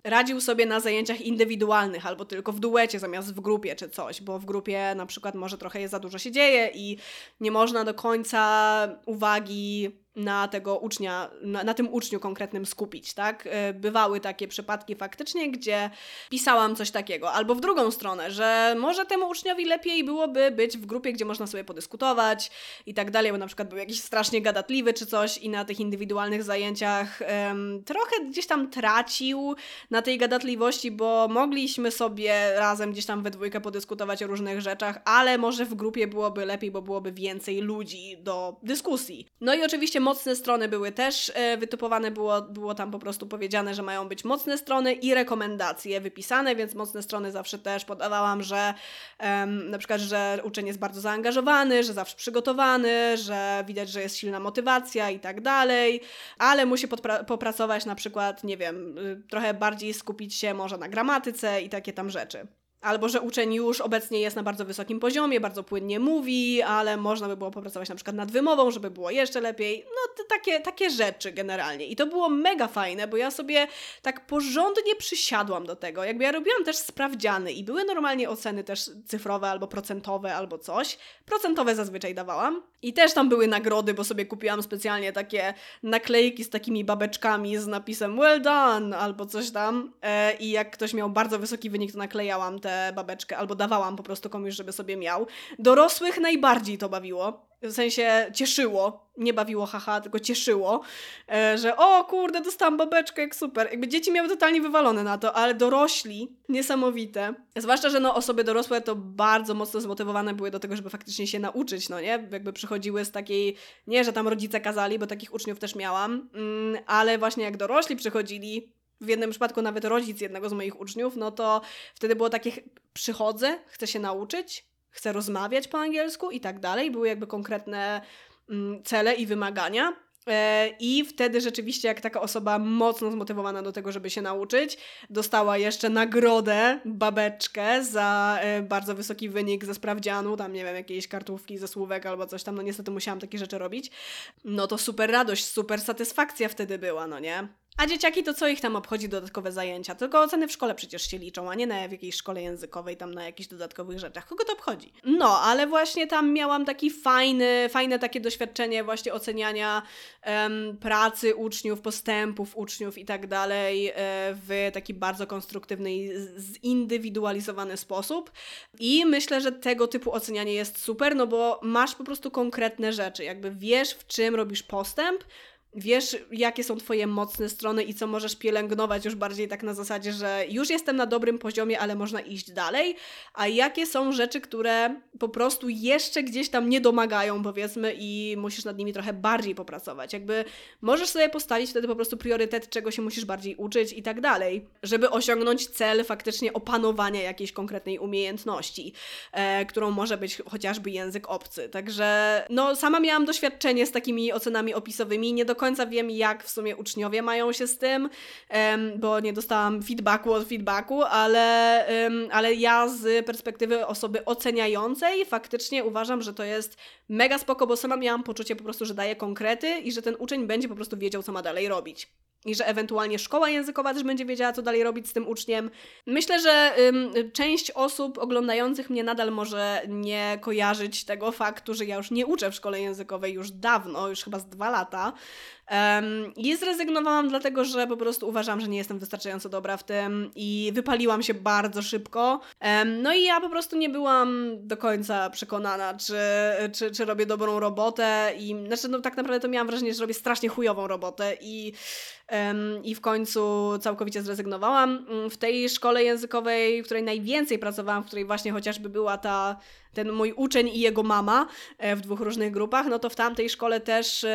radził sobie na zajęciach indywidualnych albo tylko w duecie zamiast w grupie czy coś, bo w grupie na przykład może trochę jest za dużo się dzieje i nie można do końca uwagi na tego ucznia, na, na, tym uczniu konkretnym skupić, tak? E, bywały takie przypadki faktycznie, gdzie pisałam coś takiego, albo w drugą stronę, że może temu uczniowi lepiej byłoby być w grupie, gdzie można sobie podyskutować i tak dalej, bo na przykład był jakiś strasznie gadatliwy czy coś i na tych indywidualnych zajęciach trochę gdzieś tam tracił na tej gadatliwości, bo mogliśmy sobie razem gdzieś tam we dwójkę podyskutować o różnych rzeczach, ale może w grupie byłoby lepiej, bo byłoby więcej ludzi do dyskusji. No i oczywiście mocne strony były też e, wytypowane, było, było tam po prostu powiedziane, że mają być mocne strony i rekomendacje wypisane, więc mocne strony zawsze też podawałam, że um, na przykład, że uczeń jest bardzo zaangażowany, że zawsze przygotowany, że widać, że jest silna motywacja i tak dalej, ale musi popracować na przykład, nie wiem, y, trochę bardziej skupić się może na gramatyce i takie tam rzeczy. Albo że uczeń już obecnie jest na bardzo wysokim poziomie, bardzo płynnie mówi, ale można by było popracować na przykład nad wymową, żeby było jeszcze lepiej. No takie, takie rzeczy generalnie. I to było mega fajne, bo ja sobie tak porządnie przysiadłam do tego. Jakby ja robiłam też sprawdziany i były normalnie oceny też cyfrowe albo procentowe albo coś. Procentowe zazwyczaj dawałam. I też tam były nagrody, bo sobie kupiłam specjalnie takie naklejki z takimi babeczkami z napisem well done albo coś tam. E, I jak ktoś miał bardzo wysoki wynik, to naklejałam te babeczkę, albo dawałam po prostu komuś, żeby sobie miał. Dorosłych najbardziej to bawiło. W sensie cieszyło, nie bawiło haha, tylko cieszyło, e, że o kurde, dostałam babeczkę, jak super. Jakby dzieci miały totalnie wywalone na to, ale dorośli, niesamowite. Zwłaszcza, że no osoby dorosłe to bardzo mocno zmotywowane były do tego, żeby faktycznie się nauczyć, no nie? Jakby przychodziły z takiej, nie, że tam rodzice kazali, bo takich uczniów też miałam, mm, ale właśnie jak dorośli przychodzili, w jednym przypadku nawet rodzic jednego z moich uczniów, no to wtedy było takie, przychodzę, chcę się nauczyć, chcę rozmawiać po angielsku i tak dalej. Były jakby konkretne mm, cele i wymagania. E, I wtedy rzeczywiście, jak taka osoba mocno zmotywowana do tego, żeby się nauczyć, dostała jeszcze nagrodę, babeczkę za e, bardzo wysoki wynik ze sprawdzianu, tam nie wiem, jakieś kartówki ze słówek albo coś tam, no niestety musiałam takie rzeczy robić. No to super radość, super satysfakcja wtedy była, no nie? A dzieciaki to co ich tam obchodzi dodatkowe zajęcia? Tylko oceny w szkole przecież się liczą, a nie na jakiejś szkole językowej, tam na jakichś dodatkowych rzeczach. Kogo to obchodzi? No, ale właśnie tam miałam taki fajny, fajne takie doświadczenie właśnie oceniania pracy uczniów, postępów uczniów i tak dalej e, w taki bardzo konstruktywny i zindywidualizowany sposób. I myślę, że tego typu ocenianie jest super, no bo masz po prostu konkretne rzeczy, jakby wiesz w czym robisz postęp, wiesz, jakie są Twoje mocne strony i co możesz pielęgnować już bardziej tak na zasadzie, że już jestem na dobrym poziomie, ale można iść dalej, a jakie są rzeczy, które po prostu jeszcze gdzieś tam nie domagają, powiedzmy, i musisz nad nimi trochę bardziej popracować. Jakby możesz sobie postawić wtedy po prostu priorytet, czego się musisz bardziej uczyć i tak dalej, żeby osiągnąć cel faktycznie opanowania jakiejś konkretnej umiejętności, e, którą może być chociażby język obcy. Także, no, sama miałam doświadczenie z takimi ocenami opisowymi, nie do końca końca wiem, jak w sumie uczniowie mają się z tym, bo nie dostałam feedbacku od feedbacku, ale, ale ja z perspektywy osoby oceniającej faktycznie uważam, że to jest mega spoko, bo sama miałam poczucie po prostu, że daję konkrety i że ten uczeń będzie po prostu wiedział, co ma dalej robić i że ewentualnie szkoła językowa też będzie wiedziała, co dalej robić z tym uczniem. Myślę, że ym, część osób oglądających mnie nadal może nie kojarzyć tego faktu, że ja już nie uczę w szkole językowej już dawno, już chyba z dwa lata. Um, I zrezygnowałam dlatego, że po prostu uważam, że nie jestem wystarczająco dobra w tym i wypaliłam się bardzo szybko. Um, no i ja po prostu nie byłam do końca przekonana, czy, czy, czy robię dobrą robotę i znaczy no tak naprawdę to miałam wrażenie, że robię strasznie chujową robotę i um, i w końcu całkowicie zrezygnowałam. W tej szkole językowej, w której najwięcej pracowałam, w której właśnie chociażby była ta, ten mój uczeń i jego mama e, w dwóch różnych grupach, no to w tamtej szkole też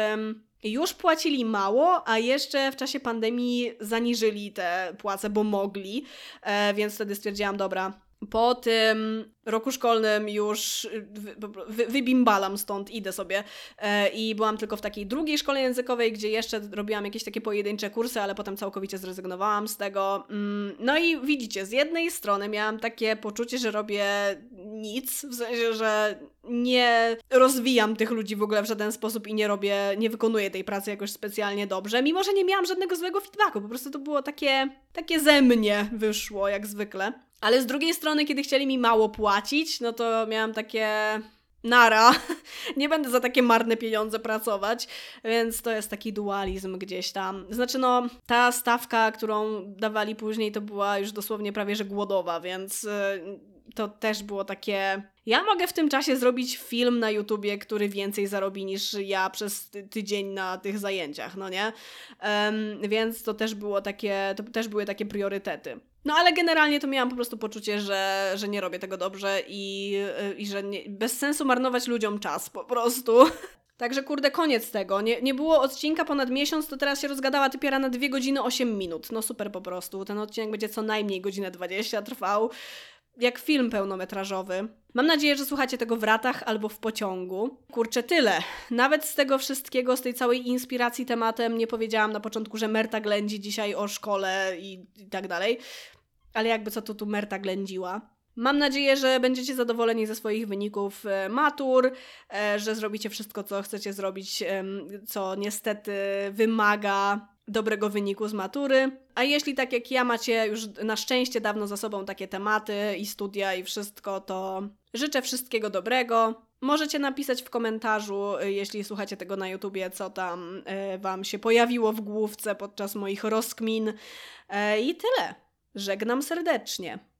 już płacili mało, a jeszcze w czasie pandemii zaniżyli te płace, bo mogli, e, więc wtedy stwierdziłam, dobra, po tym roku szkolnym już wy, wy, wybimbalam stąd, idę sobie. E, I byłam tylko w takiej drugiej szkole językowej, gdzie jeszcze robiłam jakieś takie pojedyncze kursy, ale potem całkowicie zrezygnowałam z tego. Mm, no i widzicie, z jednej strony miałam takie poczucie, że robię nic, w sensie, że nie rozwijam tych ludzi w ogóle w żaden sposób i nie robię, nie wykonuję tej pracy jakoś specjalnie dobrze, mimo że nie miałam żadnego złego feedbacku, po prostu to było takie, takie ze mnie wyszło, jak zwykle. Ale z drugiej strony, kiedy chcieli mi mało płacić, no to miałam takie nara, nie będę za takie marne pieniądze pracować, więc to jest taki dualizm gdzieś tam. Znaczy no, ta stawka, którą dawali później, to była już dosłownie prawie że głodowa, więc y, to też było takie... Ja mogę w tym czasie zrobić film na YouTubie, który więcej zarobi niż ja przez tydzień na tych zajęciach, no nie? Um, więc to też było takie, to też były takie priorytety. No ale generalnie to miałam po prostu poczucie, że, że nie robię tego dobrze i, i że nie, bez sensu marnować ludziom czas po prostu. Także kurde, koniec tego. Nie, nie było odcinka ponad miesiąc, to teraz się rozgadała typiera na 2 godziny 8 minut. No super po prostu. Ten odcinek będzie co najmniej godzinę 20 trwał. Jak film pełnometrażowy. Mam nadzieję, że słuchacie tego w ratach albo w pociągu. Kurczę, tyle. Nawet z tego wszystkiego, z tej całej inspiracji tematem, nie powiedziałam na początku, że Merta ględzi dzisiaj o szkole i, i tak dalej. Ale jakby co to tu Merta ględziła. Mam nadzieję, że będziecie zadowoleni ze swoich wyników e, matur, e, że zrobicie wszystko, co chcecie zrobić, co niestety wymaga dobrego wyniku z matury. A jeśli tak jak ja macie już na szczęście dawno za sobą takie tematy i studia i wszystko, to życzę wszystkiego dobrego. Możecie napisać w komentarzu, e, jeśli słuchacie tego na YouTubie, co tam Wam się pojawiło w główce podczas moich rozkmin. I tyle. Żegnam serdecznie.